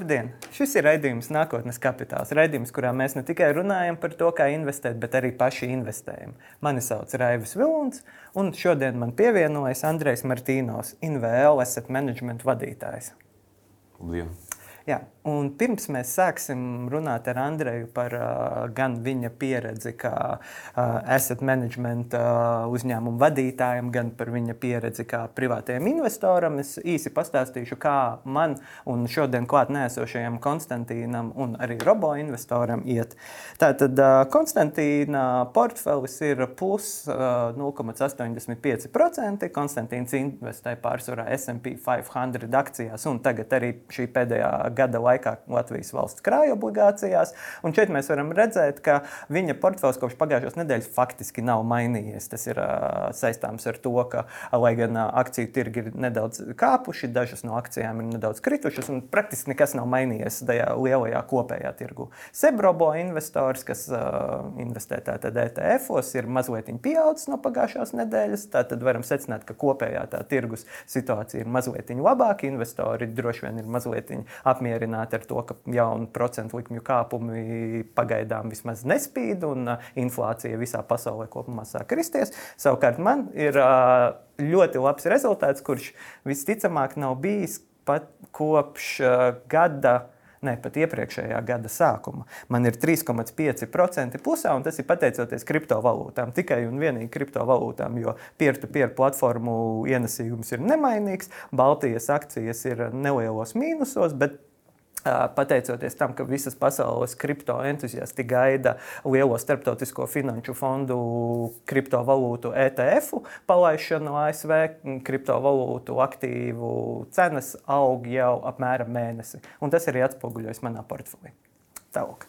Labdien! Šis ir raidījums Nākotnes kapitāls. Raidījums, kurā mēs ne tikai runājam par to, kā investēt, bet arī paši investējam. Mani sauc Raivis Vilons, un šodien man pievienojas Andrejs Martīnos, INVL Asset Management vadītājs. Labdien! Jā, Un pirms mēs sāksim runāt ar Andreju par uh, gan viņa pieredzi kā uh, asset management uh, uzņēmumu vadītājam, gan par viņa pieredzi kā privātajam investoram, es īsi pastāstīšu, kā man un šodien klāt nēsošajam Konstantīnam un arī robo investoram iet. Tātad uh, Konstantīna portfelis ir plus uh, 0,85%. Konstantīns investē pārsvarā S&P 500 akcijās un tagad arī šī pēdējā gada laikā Latvijas valsts krāja obligācijās. Un šeit mēs varam redzēt, ka viņa portfels kopš pagājušās nedēļas faktiski nav mainījies. Tas ir uh, saistāms ar to, ka, lai gan uh, akciju tirgi ir nedaudz kāpuši, dažas no akcijām ir nedaudz kritušas, un praktiski nekas nav mainījies tajā lielajā kopējā tirgu. Sebrobo investors, kas uh, investē tātad ETF-os, ir mazliet pieaudzis no pagājušās nedēļas. Tātad varam secināt, ka kopējā tā tirgus situācija ir mazliet labāka. Investori droši vien ir mazliet apmierināti apmierināti ar to, ka jaunu procentu likmju kāpumi pagaidām vismaz nespīd un uh, inflācija visā pasaulē kopumā sāk kristies. Savukārt man ir uh, ļoti labs rezultāts, kurš visticamāk nav bijis pat kopš uh, gada ne pat iepriekšējā gada sākuma. Man ir 3,5% plusā, un tas ir pateicoties kriptovalūtām. Tikai un vienīgi kriptovalūtām, jo peer-to-peer platformu ienesīgums ir nemainīgs. Baltijas akcijas ir nelielos mīnusos, bet Pateicoties tam, ka visas pasaules kripto entuziasti gaida lielo starptautisko finanšu fondu kriptovalūtu ETF palaišanu ASV, kriptovalūtu aktīvu cenas aug jau apmēram mēnesi. Un tas arī atspoguļojas manā portfelī. Tālāk.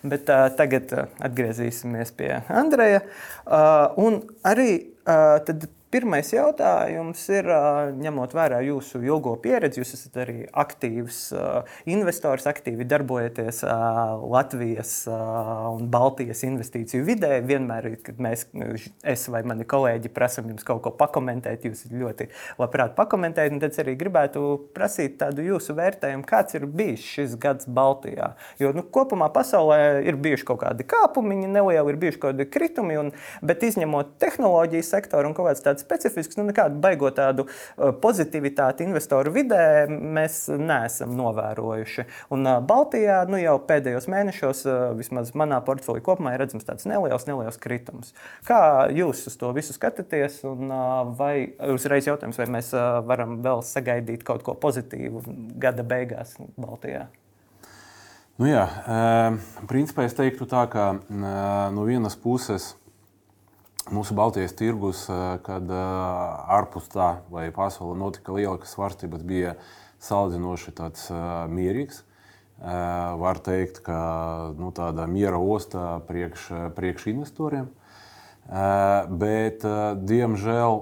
Bet uh, tagad uh, atgriezīsimies pie Andreja. Uh, arī uh, tad Pirmais jautājums ir, ņemot vērā jūsu ilgo pieredzi, jūs esat arī aktīvs investors, aktīvi darbojaties Latvijas un Baltijas investīciju vidē. Vienmēr, kad mēs, es vai mani kolēģi, prasām jums kaut ko pakomentēt, jūs ļoti labprāt pakomentējat. Tad es arī gribētu prasīt tādu jūsu vērtējumu, kāds ir bijis šis gads Baltijā. Jo nu, kopumā pasaulē ir bijuši kaut kādi kāpumi, nelieli ir bijuši kaut kādi kritumi, un, bet izņemot tehnoloģiju sektoru un kaut kāds tāds tāds specifisks, nu, nekādu baigot tādu uh, pozitivitāti investoru vidē mēs neesam novērojuši. Un uh, Baltijā nu, jau pēdējos mēnešos, uh, vismaz manā portfelī kopumā, ir redzams tāds neliels, neliels kritums. Kā jūs uz to visu skatāties? Un, vai uzreiz jautājums, vai mēs varam vēl sagaidīt kaut ko pozitīvu gada beigās Baltijā? Nu jā, principā es teiktu tā, ka no vienas puses mūsu Baltijas tirgus, kad ārpus tā vai pasaulē notika liela svārstība, bija salīdzinoši tāds mierīgs. Var teikt, ka nu, tāda miera ostā priekš, priekš investoriem. Bet, diemžēl,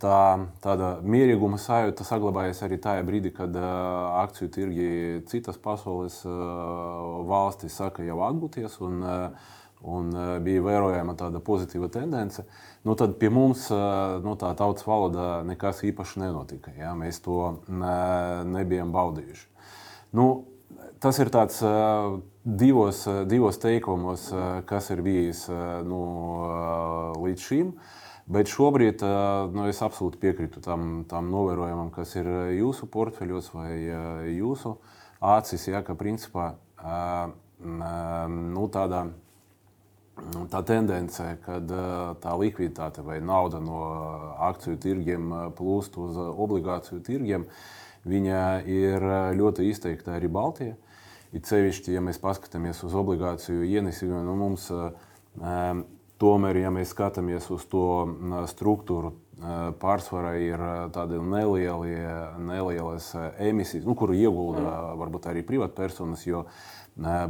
tā tāda mierīguma sajūta saglabājas arī tajā brīdī, kad akciju tirgi citas pasaules valstis saka jau atgūties. Un, un uh, bija vērojama tāda pozitīva tendence, nu, tad pie mums uh, nu, tā tautas valodā nekas īpaši nenotika. Ja? Mēs to ne, nebijām baudījuši. Nu, tas ir tāds divos, divos teikumos, kas ir bijis nu, līdz šim. Bet šobrīd nu, es absolūti piekrītu tam, tam novērojumam, kas ir jūsu portfeļos vai jūsu acis. Ja, ka principā nu, tādā tā tendence, kad tā likviditāte vai nauda no akciju tirgiem plūst uz obligāciju tirgiem, viņa ir ļoti izteikta arī Baltijā. It sevišķi, ja mēs paskatāmies uz obligāciju ienesību, nu mums tomēr, ja mēs skatāmies uz to struktūru, pārsvarā ir tādi nelieli, nelielas emisijas, nu, kuru iegulda varbūt arī privātpersonas, jo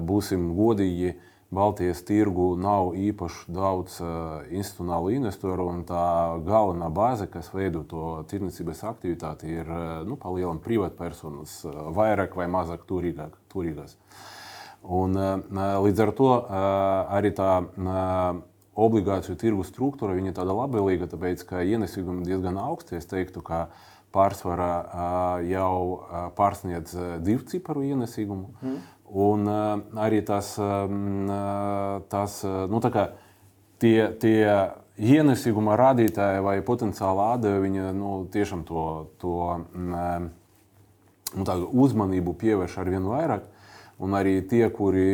būsim godīgi Baltijas tirgu nav īpaši daudz uh, institucionālu investoru, un tā galvenā bāze, kas veido to tirdzniecības aktivitāti, ir uh, nu, palielināt privātpersonas, uh, vairāk vai mazāk turīgāk, turīgās. Un, līdz ar to arī tā obligāciju tirgu struktūra ir tāda labvēlīga, tāpēc ka ienesīgumi diezgan augsti. Es teiktu, ka pārsvarā jau pārsniedz divu ciparu ienesīgumu. Mm. Un arī tas, tas nu, tie, tie ienesīguma rādītāji vai potenciāla atdeve, viņa nu, tiešām to, to nu, uzmanību pievērš ar vien vairāk. Un arī tie, kuri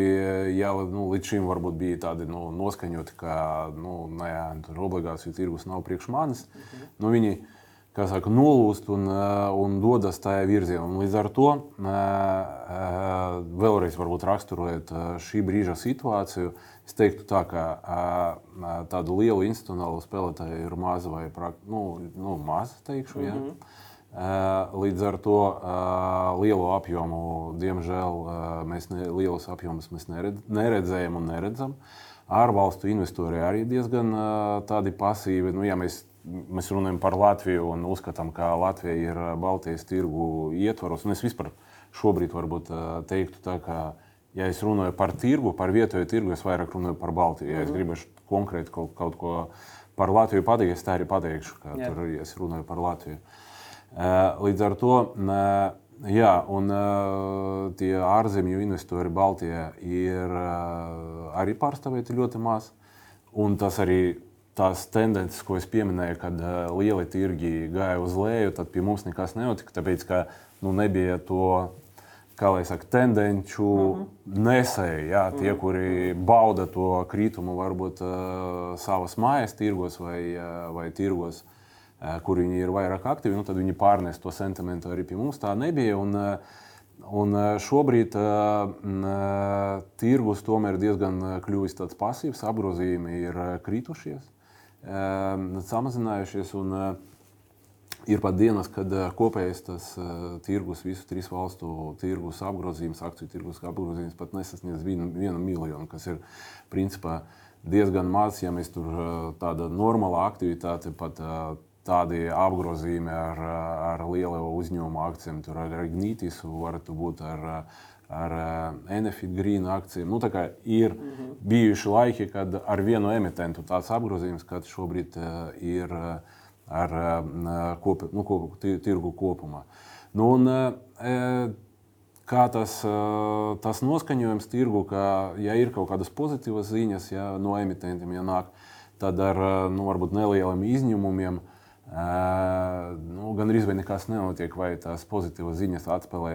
jau nu, līdz šim varbūt bija tādi nu, noskaņoti, ka nu, nē, obligāciju tirgus nav priekš manis, mhm. nu, viņi saka, nolūst un, un dodas tajā virzienā. Līdz ar to vēlreiz raksturojot šī brīža situāciju, es teiktu, tā, ka tādu lielu institucionālu spēlētāju ir maza vai nu, nu, maza, teikšu. Mm -hmm. ja? Līdz ar to lielu apjomu, diemžēl, mēs ne, lielus apjomus mēs neredz, neredzējam un neredzam. Ārvalstu investori arī diezgan tādi pasīvi. Nu, ja mēs, mēs runājam par Latviju un uzskatām, ka Latvija ir Baltijas tirgu ietvaros, un es vispār šobrīd varbūt teiktu tā, ka, ja es runāju par tirgu, par vietējo tirgu, es vairāk runāju par Baltiju. Ja es mhm. gribēšu konkrēti kaut, kaut ko par Latviju pateikt, es tā arī pateikšu, ka Jā. tur es runāju par Latviju. Eh, līdz ar to jā, un, eh, tie ārzemju investori Baltijā ir eh, arī pārstāvēti ļoti maz. Un tas arī tās tendences, ko es pieminēju, kad uh, lieli tirgi gāja uz leju, tad pie mums nekas nenotika. Tāpēc, ka nu, nebija to kā lai saka, tendenču mm -hmm. nesēji, jā, tie, mm -hmm. kuri bauda to kritumu, varbūt uh, savas mājas tirgos vai, uh, vai tirgos kur viņi ir vairāk aktīvi, nu, tad viņi pārnes to sentimentu arī pie mums. Tā nebija. Un, un šobrīd uh, tirgus tomēr diezgan kļuvis tāds pasīvs, apgrozījumi ir kritušies, uh, samazinājušies. Un, uh, Ir pat dienas, kad kopējais tas uh, tirgus, visu trīs valstu tirgus apgrozījums, akciju tirgus apgrozījums pat nesasniedz vienu, vienu miljonu, kas ir principā diezgan maz, ja mēs tur tāda normāla aktivitāte pat tādi apgrozījumi ar, ar lielu uzņēmumu akcijiem, tur ar Ignītis, varētu būt ar, ar Enefit Green akcijiem. Nu, ir mm -hmm. bijuši laiki, kad ar vienu emitentu tāds apgrozījums, kad šobrīd ir ar kopi, nu, kop, tirgu kopumā. Nu, un, kā tas, tas noskaņojums tirgu, ka, ja ir kaut kādas pozitīvas ziņas ja, no emitentiem, ja nāk, tad ar nu, varbūt nelieliem izņēmumiem Nu, gan arī nekas nenotiek, vai tās pozitīvas ziņas atspēlē,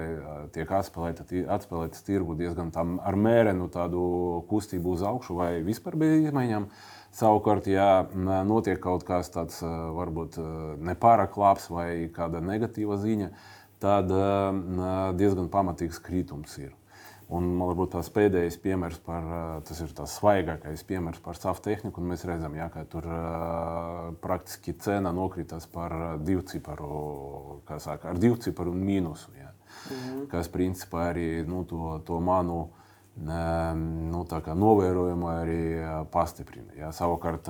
tiek atspēlētas atspēlēt tirgu diezgan ar mērenu tādu kustību uz augšu, vai vispār bez izmaiņām. Savukārt, ja notiek kaut kas tāds, varbūt nepārāk labs vai kāda negatīva ziņa, tad diezgan pamatīgs kritums ir. Un man varbūt tās pēdējais piemērs par, tas ir tas svaigākais piemērs par savu tehniku, mēs redzam, jā, ka tur praktiski cena nokritās par divu ciparu, kā saka, ar divu ciparu un mīnusu, jā, mm -hmm. kas principā arī nu, to, to manu nu, novērojumu arī pastiprina. Ja, savukārt,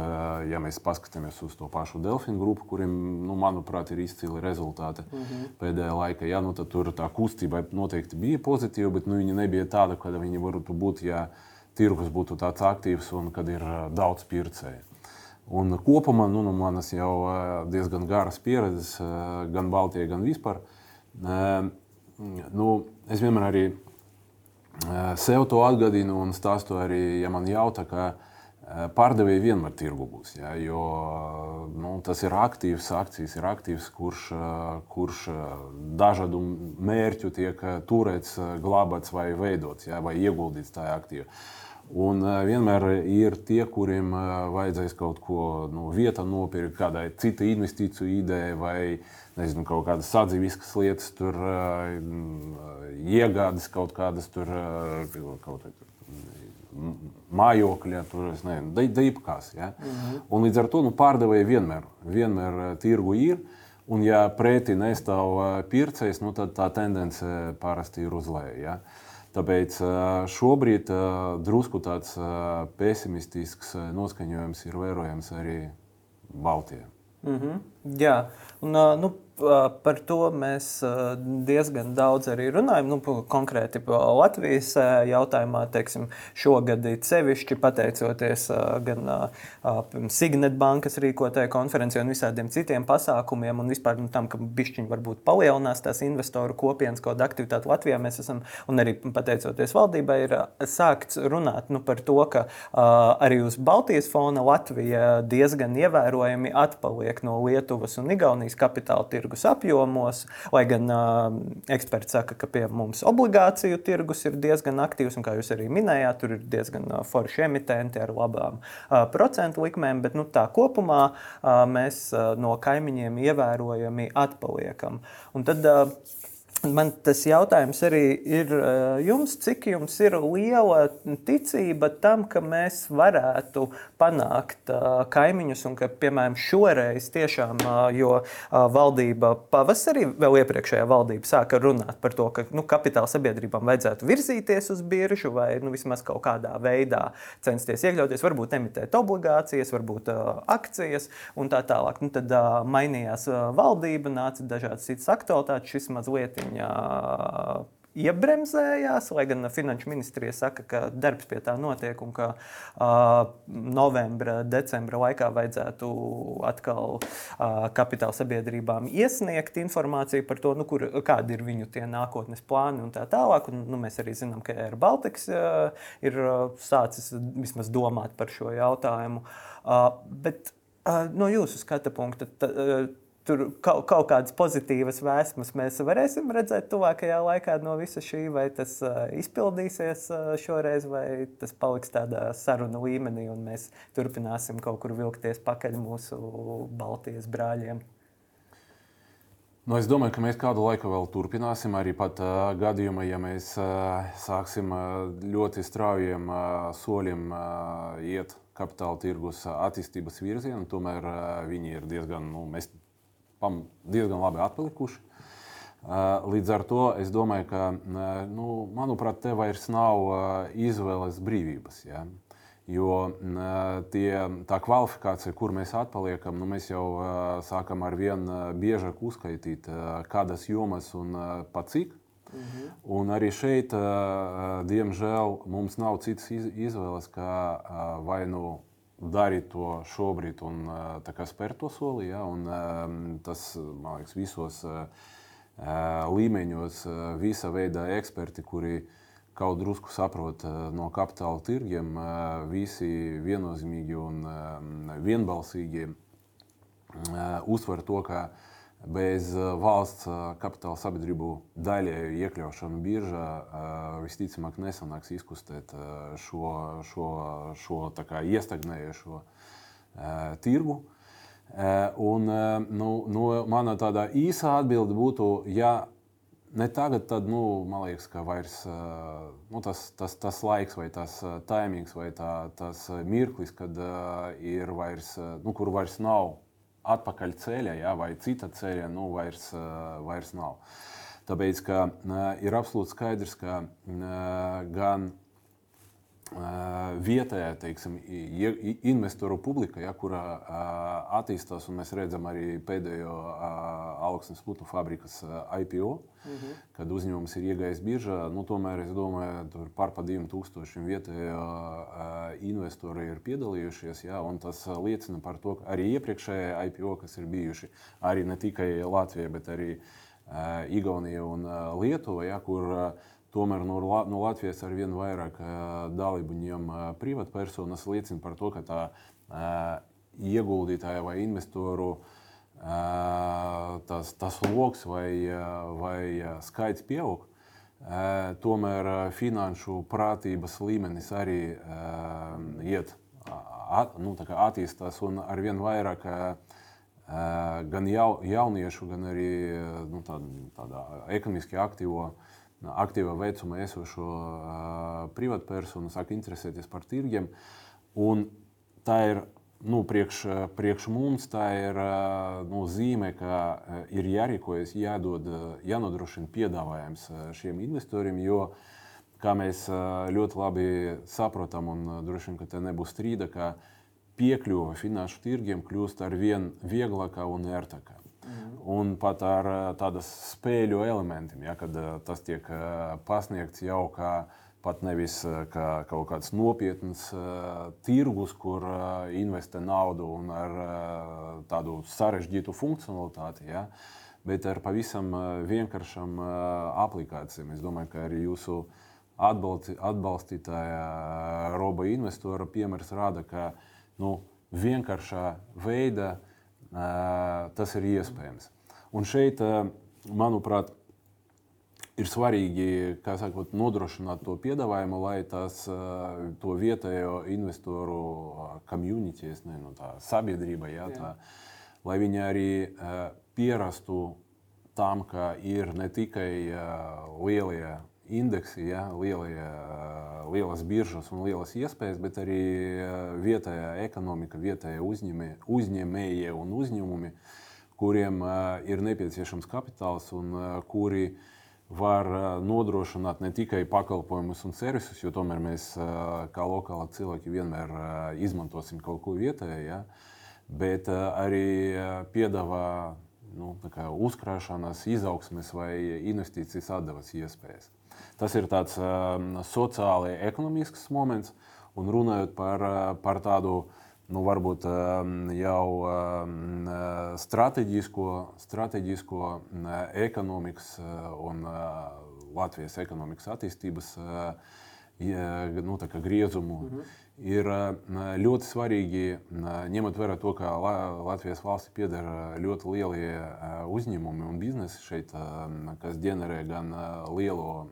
ja mēs paskatāmies uz to pašu Delfinu grupu, kuriem, nu, manuprāt, ir izcili rezultāti mm -hmm. pēdējā laikā, ja, nu, tad tur tā kustība noteikti bija pozitīva, bet nu, viņa nebija tāda, kāda viņa varētu būt, ja tirgus būtu tāds aktīvs un kad ir daudz pircēju. Un kopumā nu, no manas jau diezgan garas pieredzes, gan Baltijā, gan vispār. Nu, es vienmēr arī sev to atgādinu un stāstu arī, ja man jautā, ka pārdevēji vienmēr tirgu būs. Ja, jo nu, tas ir aktīvs, akcijas ir aktīvs, kurš, kurš dažādu mērķu tiek turēts, glabāts vai veidots, ja, vai ieguldīts tajā aktīvā. Un vienmēr ir tie, kuriem vajadzēs kaut ko nu, vietā nopirkt, kādai citai investīciju idejai vai nezinu, kaut kādas sadzīviskas lietas, tur iegādes kaut kādas tur, kaut mājokļa, tur nezinu, dīpkās. Ja? Mm -hmm. Un līdz ar to nu, pārdevēji vienmēr, vienmēr tirgu ir. Un, ja pretī nestāv pircējs, nu, tad tā tendence parasti ir uz leju. Ja? Tāpēc šobrīd drusku tāds pesimistisks noskaņojums ir vērojams arī Baltijā. Mm -hmm. Jā, un nu, Par to mēs diezgan daudz arī runājam. Nu, konkrēti Latvijas jautājumā, teiksim, šogad ir sevišķi pateicoties gan Signet bankas rīkotajai konferencei un visādiem citiem pasākumiem, un vispār nu, tam, ka bišķiņi varbūt palielinās tās investoru kopienas kaut kāda aktivitāte Latvijā. Mēs esam, un arī pateicoties valdībai, ir sākts runāt nu, par to, ka arī uz Baltijas fona Latvija diezgan ievērojami atpaliek no Lietuvas un Igaunijas kapitāla tirgus apjomos, lai gan uh, eksperti saka, ka pie mums obligāciju tirgus ir diezgan aktīvs, un kā jūs arī minējāt, tur ir diezgan uh, forši emitenti ar labām uh, procentu likmēm, bet nu, tā kopumā uh, mēs uh, no kaimiņiem ievērojami atpaliekam. Un tad, uh, Man tas jautājums arī ir jums, cik jums ir liela ticība tam, ka mēs varētu panākt kaimiņus, un ka, piemēram, šoreiz tiešām, jo valdība pavasarī, vēl iepriekšējā valdība sāka runāt par to, ka nu, kapitāla sabiedrībām vajadzētu virzīties uz biržu vai nu, vismaz kaut kādā veidā censties iekļauties, varbūt emitēt obligācijas, varbūt akcijas un tā tālāk. Nu, tad mainījās valdība, nāca dažādas citas aktualitātes, šis mazliet viņa iebremzējās, lai gan Finanšu ministrija saka, ka darbs pie tā notiek un ka uh, novembra, decembra laikā vajadzētu atkal uh, kapitāla sabiedrībām iesniegt informāciju par to, nu, kur, kādi ir viņu nākotnes plāni un tā tālāk. Un, nu, mēs arī zinām, ka Air Baltics uh, ir sācis vismaz domāt par šo jautājumu. Uh, bet uh, no jūsu skata punkta. T, uh, tur kaut, kaut kādas pozitīvas vēsmas mēs varēsim redzēt tuvākajā laikā no visa šī, vai tas uh, izpildīsies uh, šoreiz, vai tas paliks tādā saruna līmenī, un mēs turpināsim kaut kur vilkties pakaļ mūsu Baltijas brāļiem. Nu, es domāju, ka mēs kādu laiku vēl turpināsim. Arī pat uh, gadījumā, ja mēs uh, sāksim uh, ļoti straujiem uh, soļiem uh, iet kapitāla tirgus attīstības virzienā, tomēr uh, viņi ir diezgan, nu, mēs diezgan labi atpalikuši. Līdz ar to es domāju, ka, nu, manuprāt, te vairs nav izvēles brīvības. Ja? Jo tie, tā kvalifikācija, kur mēs atpaliekam, nu, mēs jau sākam ar vien biežāk uzskaitīt, kādas jomas un pa cik. Mhm. Un arī šeit, diemžēl, mums nav citas izvēles, kā vai nu darīt to šobrīd un spērt to soli. Ja, un, tas, man liekas, visos līmeņos, visa veida eksperti, kuri kaut drusku saprot no kapitāla tirgiem, visi viennozīmīgi un vienbalsīgi uztver to, ka bez valsts kapitāla sabiedrību daļēju iekļaušanu biržā visticamāk nesanāks izkustēt šo, šo, šo iestagnējušo tirgu. Un, nu, nu, mana tāda īsa atbilde būtu, ja ne tagad, tad nu, man liekas, ka vairs, nu, tas, tas, tas laiks, vai tas taimings, vai tā, tas mirklis, kad uh, ir vairs, nu, kur vairs nav atpakaļ ceļa, ja, vai cita ceļa, nu, vairs, vairs nav. Tāpēc ka, ir absolūti skaidrs, ka gan vietējā teiksim, investoru publika, ja, kurā attīstās, un mēs redzam arī pēdējo augsnes putu fabrikas IPO, mm -hmm. kad uzņēmums ir iegājis biržā. Nu, tomēr es domāju, ka par pa 2000 vietējo investori ir piedalījušies. Ja, tas liecina par to, ka arī iepriekšējie IPO, kas ir bijuši arī ne tikai Latvijā, bet arī Igaunija un Lietuva, ja, kur Tomēr no, no Latvijas ar vien vairāk dalību ņem privātpersonas, liecina par to, ka tā ieguldītāja vai investoru tas, tas lokus vai, vai skaits pieaug. Tomēr finanšu prātības līmenis arī iet, at, nu, attīstās un ar vien vairāk gan jau, jauniešu, gan arī nu, tāda, tāda ekonomiski aktīvo uh, aktīvā vecumā esošo privātpersonu sāk interesēties par tirgiem. Un tā ir nu, priekš, priekš mums tā ir nu, zīme, ka ir jārīkojas, jādod, jānodrošina piedāvājums šiem investoriem. Jo, kā mēs ļoti labi saprotam, un droši vien, te nebūs strīda, ka piekļuve finanšu tirgiem kļūst ar vien vieglākā un ērtākā. Un pat ar tādas spēļu elementiem, ja, kad tas tiek pasniegts jau kā pat nevis kā kaut kāds nopietns uh, tirgus, kur uh, investē naudu un ar uh, tādu sarežģītu funkcionalitāti, ja, bet ar pavisam vienkāršām aplikācijām. Es domāju, ka arī jūsu atbalsti, atbalstītāja roba investora piemērs rāda, ka nu, vienkāršā veidā tas ir iespējams. Un šeit, manuprāt, ir svarīgi sakot, nodrošināt to piedāvājumu, lai tas, to vietējo investoru community, nezinu, tā sabiedrība, jā, tā, lai viņi arī pierastu tam, ka ir ne tikai lielie indeksi, ja, lielie, lielas biržas un lielas iespējas, bet arī vietējā ekonomika, vietējie uzņēmē, uzņēmēji un uzņēmumi, kuriem ir nepieciešams kapitāls un kuri var nodrošināt ne tikai pakalpojumus un servisus, jo tomēr mēs kā lokāli cilvēki vienmēr izmantosim kaut ko vietēju, ja, bet arī piedāvā nu, uzkrāšanās, izaugsmes vai investīcijas atdevas iespējas. Tas ir tāds um, sociāli ekonomisks moments, un runājot par, uh, par tādu nu, varbūt um, jau um, strateģisko, strateģisko uh, ekonomikas uh, un Latvijas ekonomikas attīstības nu, griezumu. -hmm ir ļoti svarīgi, ņemot vērā to, ka Latvijas valstī pieder ļoti lielie uzņēmumi un biznesi šeit, kas ģenerē gan lielo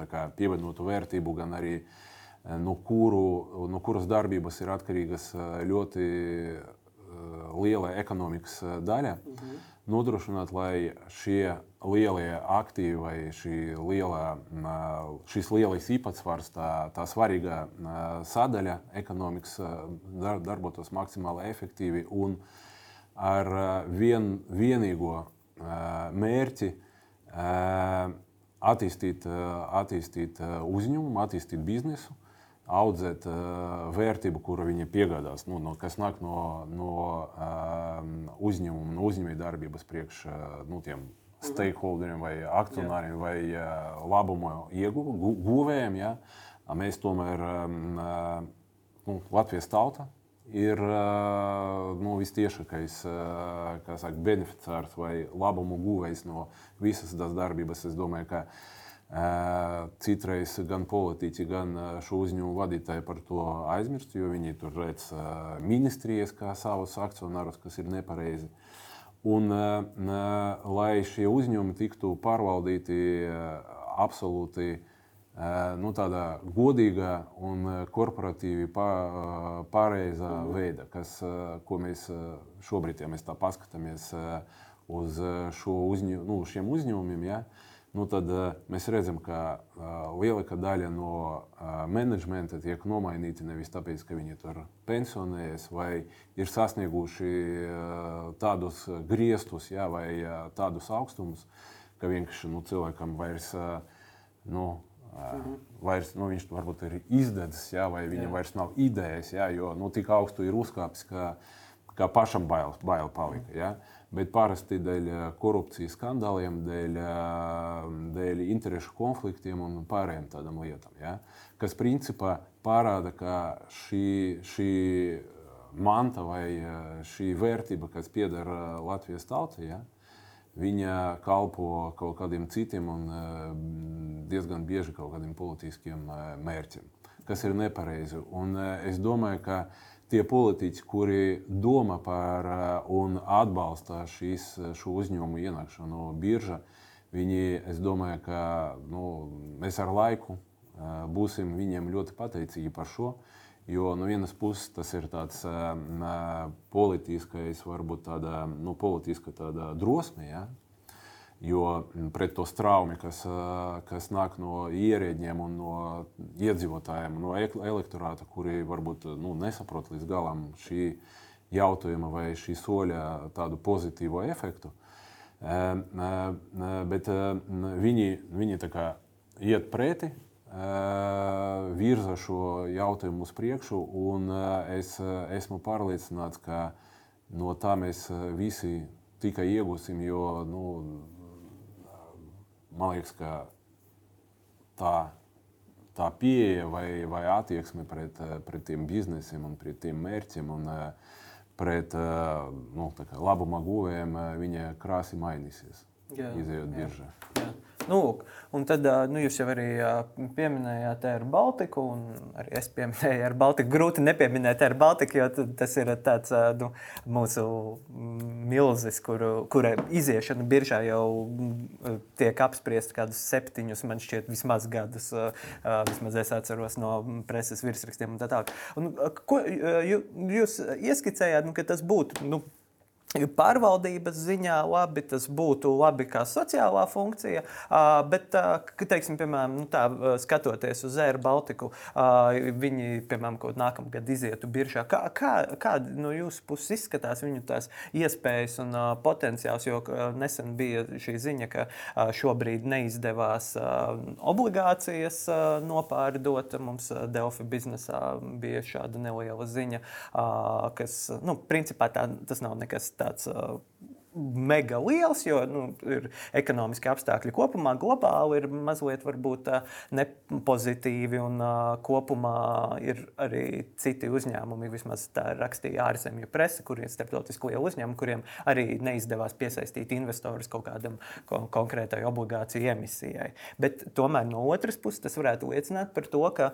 kā, pievienotu vērtību, gan arī no, kuru, no kuras darbības ir atkarīgas ļoti liela ekonomikas daļa. Mhm nodrošināt, lai šie lielie aktīvi vai šī lielā, šis lielais īpatsvars, tā, tā svarīgā sadaļa ekonomikas darbotos maksimāli efektīvi un ar vien, vienīgo mērķi attīstīt, attīstīt uzņēmumu, attīstīt biznesu audzēt uh, vērtību, kuru viņi piegādās, nu, no, kas nāk no, no um, uzņēmuma, no uzņēmējdarbības priekš uh, nu, tiem stakeholderiem vai akcionāriem vai uh, labumu ieguvējiem. Ja? Mēs tomēr, um, nu, Latvijas tauta ir uh, nu, vistiešākais uh, saka, beneficārs vai labumu guvējs no visas tās darbības. Es domāju, ka uh, Citreiz gan politiķi, gan šo uzņēmumu vadītāji par to aizmirst, jo viņi tur redz ministrijas kā savus akcionārus, kas ir nepareizi. Un, lai šie uzņēmumi tiktu pārvaldīti absolūti nu, tādā godīgā un korporatīvi pareizā veidā, kas, ko mēs šobrīd, ja mēs tā paskatāmies uz šo uzņēm, nu, šiem uzņēmumiem, ja, uh, nu tad uh, mēs redzam, ka uh, lielākā daļa no uh, menedžmenta tiek nomainīti nevis tāpēc, ka viņi tur pensionējas vai ir sasnieguši tādus griestus jā, vai tādus augstumus, ka vienkārši nu, cilvēkam vairs. Nu, Mhm. Vairs, nu, viņš varbūt ir izdedzis, jā, vai viņam jā. vairs nav idejas, jā, jo nu, tik augstu ir uzkāpis, ka, ka pašam bail, bail palika. Jā bet parasti dēļ eh, korupcijas skandāliem, dēļ, eh, dēļ interešu konfliktiem un pārējām tādām lietām. Ja? Kas principā parāda, ka šī, šī manta vai eh, šī vērtība, kas pieder Latvijas tautai, ja? viņa kalpo kaut kādiem citiem un diezgan bieži kaut kādiem politiskiem mērķiem, kas ir nepareizi. Un es domāju, ka tie politiķi, kuri domā par eh, un atbalsta šīs, šo uzņēmumu ienākšanu no birža, viņi, es domāju, ka nu, mēs ar laiku eh, būsim viņiem ļoti pateicīgi par šo. Jo no vienas puses tas ir tāds politiskais, varbūt tāda nu, politiska tāda drosme, ja? Jo pret to straumi, kas, kas nāk no ierēģiem un no iedzīvotājiem, no elektorāta, kuri varbūt nu, nesaprot līdz galam šī jautājuma vai šī soļa tādu pozitīvo efektu. Bet viņi, viņi iet pretī, virza šo jautājumu uz priekšu, un es esmu pārliecināts, ka no tā mēs visi tikai iegūsim, jo nu, man liekas, ka tā, tā pieeja vai, vai attieksme pret, pret tiem biznesiem un pret tiem mērķiem un pret nu, labuma guvējiem, viņa krāsa mainīsies. Izejot biržā. Jā. Nu, un tad nu, jūs jau arī pieminējāt Air Baltiku, un arī es pieminēju Air Baltiku. Grūti nepieminēt Air Baltiku, jo tas ir tāds nu, mūsu milzis, kur, kura iziešana biržā jau tiek apspriesta kādus septiņus, man šķiet, vismaz gadus. Vismaz es atceros no preses virsrakstiem un tā tālāk. Ko jūs ieskicējāt, nu, ka tas būtu? Nu, Pārvaldības ziņā labi, tas būtu labi kā sociālā funkcija, bet, teiksim, piemēram, nu tā, skatoties uz Air Baltiku, viņi, piemēram, kaut nākamā gada izietu biržā. Kā, kā, kā no jūsu puses izskatās viņu tās iespējas un potenciāls, jo nesen bija šī ziņa, ka šobrīd neizdevās obligācijas nopārdot. Mums Delfi biznesā bija šāda neliela ziņa, kas, nu, principā tā, tas nav nekas tāds uh, mega liels, jo nu, ir ekonomiski apstākļi kopumā globāli ir mazliet varbūt nepozitīvi un kopumā ir arī citi uzņēmumi, vismaz tā rakstīja ārzemju presa, kur ir starptautiski lieli uzņēmumi, kuriem arī neizdevās piesaistīt investorus kaut kādam konkrētai obligāciju emisijai. Bet tomēr no otras puses tas varētu liecināt par to, ka,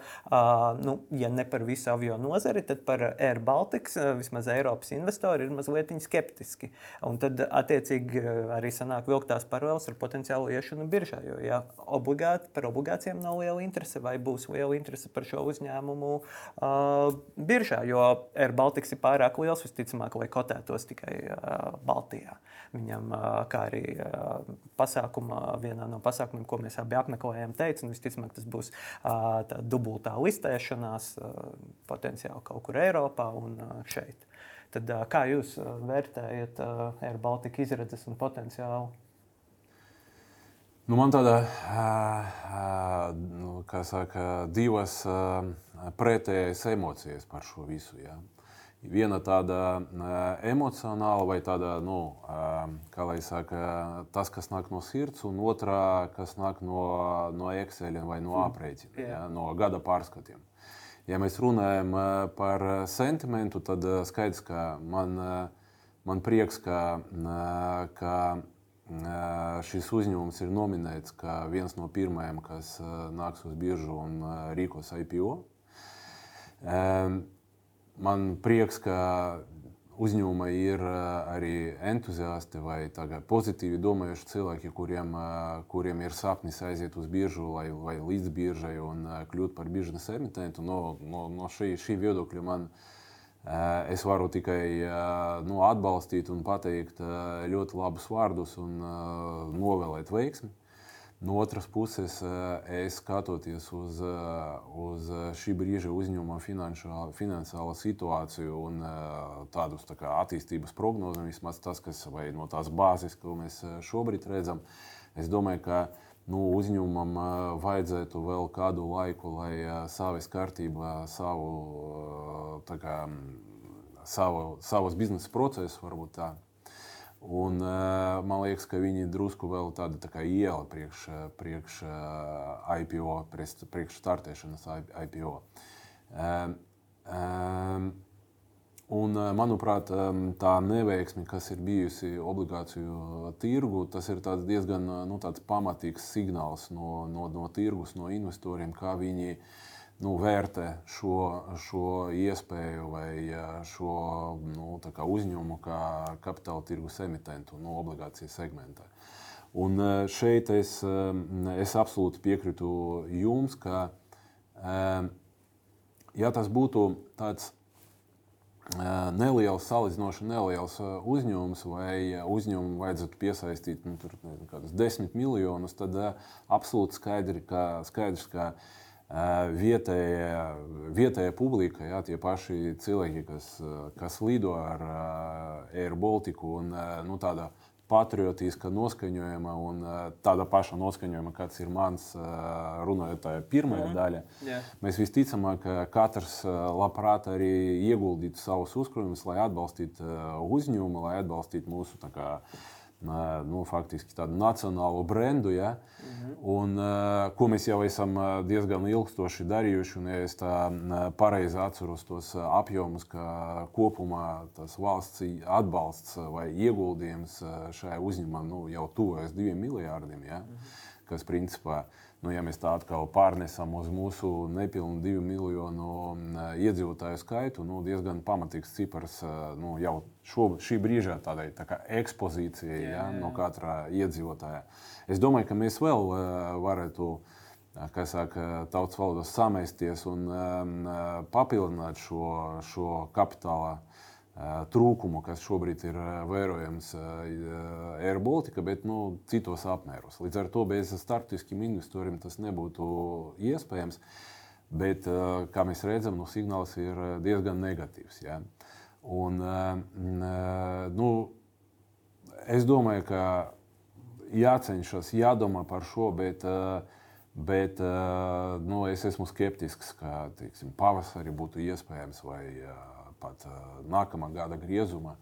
nu, ja ne par visu avio nozari, tad par Air Baltics vismaz Eiropas investori ir mazliet skeptiski. Un tad attiecīgi eh, arī sanāk vilktās paralēlas ar potenciālu iešanu biržā. Jo, ja obligāti, par obligācijām nav liela interese, vai būs liela interese par šo uzņēmumu uh, biržā, jo Air Baltics ir pārāk liels, visticamāk, lai kotētos tikai uh, Baltijā. Viņam, uh, kā arī uh, pasākumā, vienā no pasākumiem, ko mēs abi apmeklējām, teica, nu, visticamāk, tas būs uh, dubultā listēšanās, uh, potenciāli kaut kur Eiropā un uh, šeit. Tad, kā jūs vērtējat Air Baltica izredzes un potenciālu? Nu, man tāda, nu, kā saka, divas pretējas emocijas par šo visu. Ja. Viena tāda emocionāla, vai tāda, nu, kā lai saka, tas, kas nāk no sirds, un otrā, kas nāk no, no Excel vai no aprēķina, ja, no gada pārskatiem. Ja mēs runājam par sentimentu, tad skaidrs, ka man, man prieks, ka, ka šis uzņēmums ir nominēts kā viens no pirmajiem, kas nāks uz biržu un rīkos IPO. Man prieks, ka uzņēmuma ir arī entuziasti vai pozitīvi domājuši cilvēki, kuriem, kuriem ir sapnis aiziet uz biržu vai, vai līdz biržai un kļūt par biržas emitentu. No, no, no šī, šī viedokļa man es varu tikai nu, atbalstīt un pateikt ļoti labus vārdus un novēlēt veiksmi. No otras puses, eh, es skatoties uz, eh, uz šī brīža uzņēmuma finansiālo situāciju un eh, tādus tā kā, attīstības prognozes, vismaz tas, kas no tās bāzes, ko mēs šobrīd redzam, es domāju, ka nu, uzņēmumam vajadzētu vēl kādu laiku, lai savas kārtībā savu, kā, savu, savus biznesa procesus varbūt tā Un, uh, man liekas, ka viņi drusku vēl tāda tā iela priekš, priekš uh, IPO, priekš, priekš startēšanas IPO. Um, um, un, manuprāt, tā neveiksme, kas ir bijusi obligāciju tirgu, tas ir diezgan nu, pamatīgs signāls no, no, no tirgus, no investoriem, kā viņi uh, nu, vērtē šo, šo iespēju vai šo nu, kā uzņēmumu kā kapitāla tirgus emitentu nu, obligāciju segmentā. Un šeit es, es absolūti piekrītu jums, ka, ja tas būtu tāds neliels, salīdzinoši neliels uzņēmums, vai uzņēmumu vajadzētu piesaistīt nu, tur, kādus desmit miljonus, tad absolūti skaidri, ka, skaidrs, ka vietējā, vietējā publika, jā, tie paši cilvēki, kas, kas lido ar Air Baltiku un nu, tāda patriotiska noskaņojuma un tāda paša noskaņojuma, kāds ir mans, runājot tajā pirmajā mm. daļā. Yeah. Mēs visticamāk, ka katrs labprāt arī ieguldītu savus uzkrājumus, lai atbalstītu uzņēmumu, lai atbalstītu mūsu kā, nu, faktiski tādu nacionālu brendu. Ja? -hmm. un, ko mēs jau esam diezgan ilgstoši darījuši. Ja es tā pareizi atceros tos apjomus, ka kopumā tas valsts atbalsts vai ieguldījums šajā uzņēmumā nu, jau tuvojas diviem miljardiem. Ja? -hmm. Kas principā Nu, ja mēs tā atkal pārnesam uz mūsu nepilnu divu miljonu iedzīvotāju skaitu, nu, diezgan pamatīgs cipars nu, jau šo, šī brīža tādai tā ekspozīcijai jā, jā. no katra iedzīvotāja. Es domāju, ka mēs vēl varētu kā saka, tautas valodas samēsties un papildināt šo, šo kapitāla trūkumu, kas šobrīd ir vērojams Air Baltica, bet nu, citos apmēros. Līdz ar to bez starptautiskiem investoriem tas nebūtu iespējams. Bet, kā mēs redzam, nu, signāls ir diezgan negatīvs. Ja? Un, nu, es domāju, ka jācenšas, jādomā par šo, bet, bet nu, es esmu skeptisks, ka teiksim, pavasarī būtu iespējams vai pat nākamā gada griezumā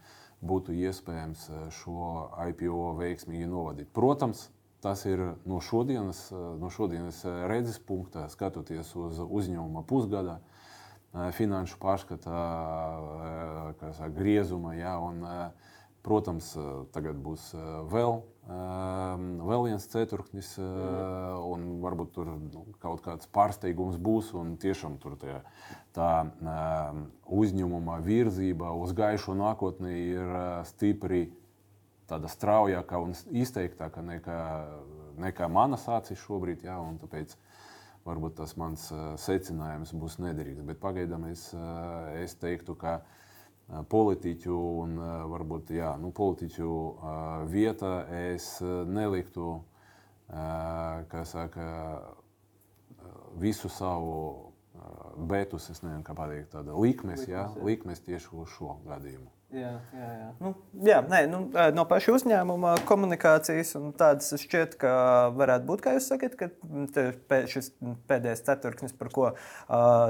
būtu iespējams šo IPO veiksmīgi novadīt. Protams, tas ir no šodienas, no šodienas redzes punkta, skatoties uz uzņēmuma pusgada finanšu pārskata griezuma. Ja, un, protams, tagad būs vēl vēl viens ceturknis, un varbūt tur nu, kaut kāds pārsteigums būs. Tiešām tur tie, tā uzņēmuma virzība uz gaišu nākotni ir stipri tāda straujāka un izteiktāka nekā, nekā manas acis šobrīd. Jā, tāpēc varbūt tas mans secinājums būs nederīgs. Bet pagaidām es, es teiktu, ka politiķu un varbūt jā, nu, politiķu vieta es neliktu saka, visu savu betus, es nezinu, kā pateikt, tāda likmes, likmes, jā, likmes tieši uz šo gadījumu. Jā, jā, jā. Nu, jā nē, nu, no paša uzņēmuma komunikācijas un tādas šķiet, ka varētu būt, kā jūs sakat, ka šis pēdējais ceturksnis, par ko uh,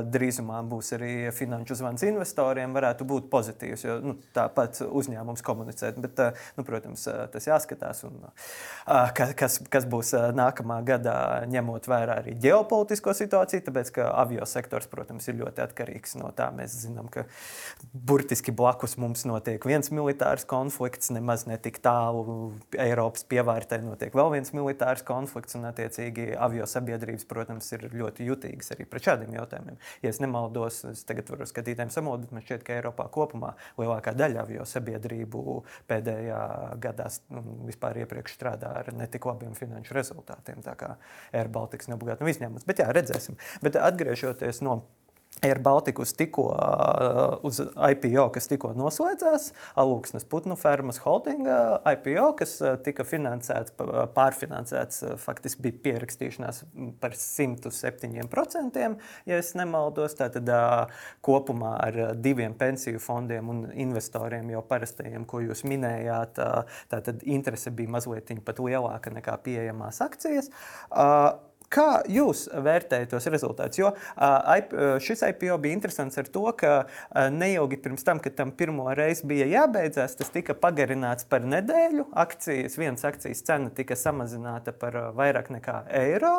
drīzumā būs arī finanšu zvans investoriem, varētu būt pozitīvs. Jo nu, tāpat uzņēmums komunicēt, bet, uh, nu, protams, tas jāskatās. Un, uh, kas, kas būs nākamā gadā, ņemot vērā arī ģeopolitisko situāciju, tāpēc ka avio sektors, protams, ir ļoti atkarīgs no tā. Mēs zinām, ka burtiski blakus mums no notiek viens militārs konflikts, nemaz ne tik tālu Eiropas pievārtē notiek vēl viens militārs konflikts, un attiecīgi avio sabiedrības, protams, ir ļoti jutīgas arī pret šādiem jautājumiem. Ja es nemaldos, es tagad varu skatītājiem samodīt, man šķiet, ka Eiropā kopumā lielākā daļa avio sabiedrību pēdējā gadā nu, vispār iepriekš strādā ar netik labiem finanšu rezultātiem. Tā kā Air Baltics nebūtu izņēmums. Bet jā, redzēsim. Bet atgriežoties no Air Baltica tikko uz IPO, kas tikko noslēdzās, Alūksnes putnu fermas holdinga IPO, kas tika finansēts, pārfinansēts, faktiski bija pierakstīšanās par 107%, ja nemaldos. Tātad kopumā ar diviem pensiju fondiem un investoriem jau parastajiem, ko jūs minējāt, tātad interese bija mazliet pat lielāka nekā pieejamās akcijas. Kā jūs vērtējat tos rezultātus? Jo šis IPO bija interesants ar to, ka neilgi pirms tam, kad tam pirmo reizi bija jābeidzās, tas tika pagarināts par nedēļu. Akcijas, vienas akcijas cena tika samazināta par vairāk nekā eiro.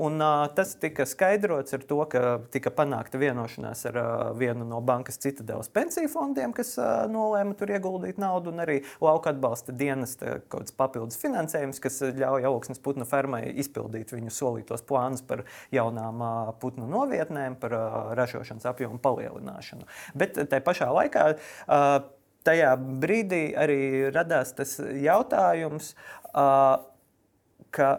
Un, tas tika skaidrots ar to, ka tika panākta vienošanās ar vienu no bankas citadeles pensiju fondiem, kas nolēma tur ieguldīt naudu, un arī lauka atbalsta dienas kaut kāds papildus finansējums, kas ļauj augsnes putnu fermai izpildīt viņu solīto tos plānus par jaunām putnu novietnēm, par ražošanas apjomu palielināšanu. Bet tajā pašā laikā tajā brīdī arī radās tas jautājums, ka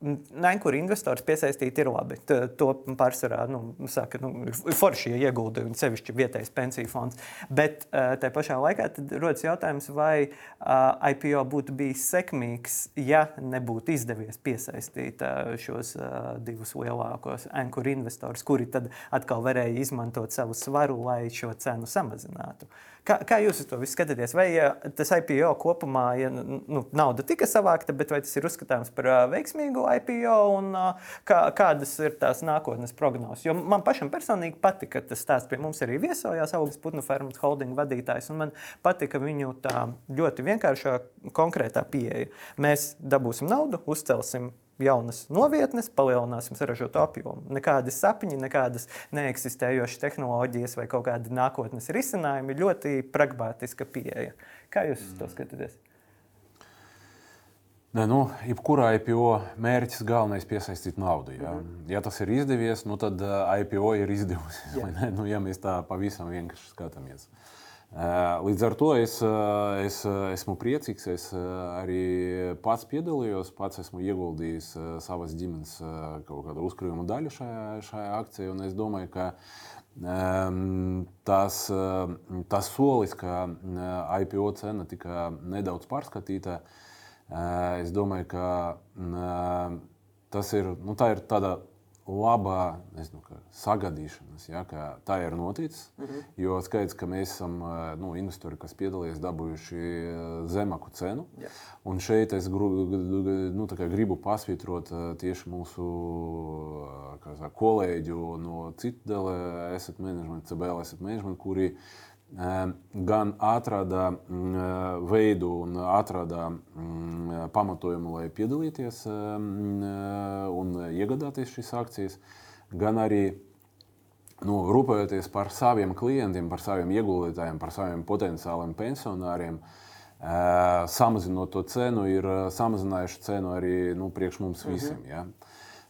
Nekur investors piesaistīt ir labi. T to pārsvarā nu, saka, nu, forši ieguldījumi, sevišķi vietējais pensiju fonds. Bet tajā pašā laikā rodas jautājums, vai IPO būtu bijis sekmīgs, ja nebūtu izdevies piesaistīt šos divus lielākos ankuru investorus, kuri tad atkal varēja izmantot savu svaru, lai šo cenu samazinātu. Kā, kā jūs to visu skatāties? Vai ja tas IPO kopumā, ja nu, nauda tika savākta, bet vai tas ir uzskatāms par veiksmīgu IPO un kā, kādas ir tās nākotnes prognozes? Jo man pašam personīgi patika tas stāsts. Pie mums arī viesojās Augsts Putnu fermas holding vadītājs, man patika viņu tā ļoti vienkāršā, konkrētā pieeja. Mēs dabūsim naudu, uzcelsim jaunas novietnes, palielināsim saražotu apjomu. Nekādas sapņi, nekādas neeksistējošas tehnoloģijas vai kaut kādi nākotnes risinājumi. Ļoti pragmatiska pieeja. Kā jūs mm. to skatāties? Ne, nu, jebkurā IPO mērķis galvenais ir piesaistīt naudu. Ja, mm -hmm. ja tas ir izdevies, nu, tad IPO ir izdevusies. Yeah. Nu, ja mēs tā pavisam vienkārši skatāmies. Uh, Līdz ar to es, es esmu priecīgs. Es arī pats piedalījos, pats esmu ieguldījis savas ģimenes kaut kādu uzkrājumu daļu šajā, šajā akcijā. Es domāju, ka tas, tas solis, ka IPO cena tika nedaudz pārskatīta, es domāju, ka tas ir, nu, tā ir tāda labā nezinu, sagadīšanas, ja, ka tā ir noticis. Mm -hmm. Jo skaidrs, ka mēs esam nu, investori, kas piedalījās, dabūjuši zemāku cenu. Yeah. Un šeit es gru, nu, gribu pasvītrot tieši mūsu kā, kolēģu no Citadele Asset Management, CBL Asset Management, kuri gan atrada veidu un atrada pamatojumu, lai piedalīties un iegādāties šīs akcijas, gan arī nu, rūpējoties par saviem klientiem, par saviem ieguldītājiem, par saviem potenciāliem pensionāriem. Samazinot to cenu, ir samazinājuši cenu arī nu, priekš mums visiem. -hmm. ja.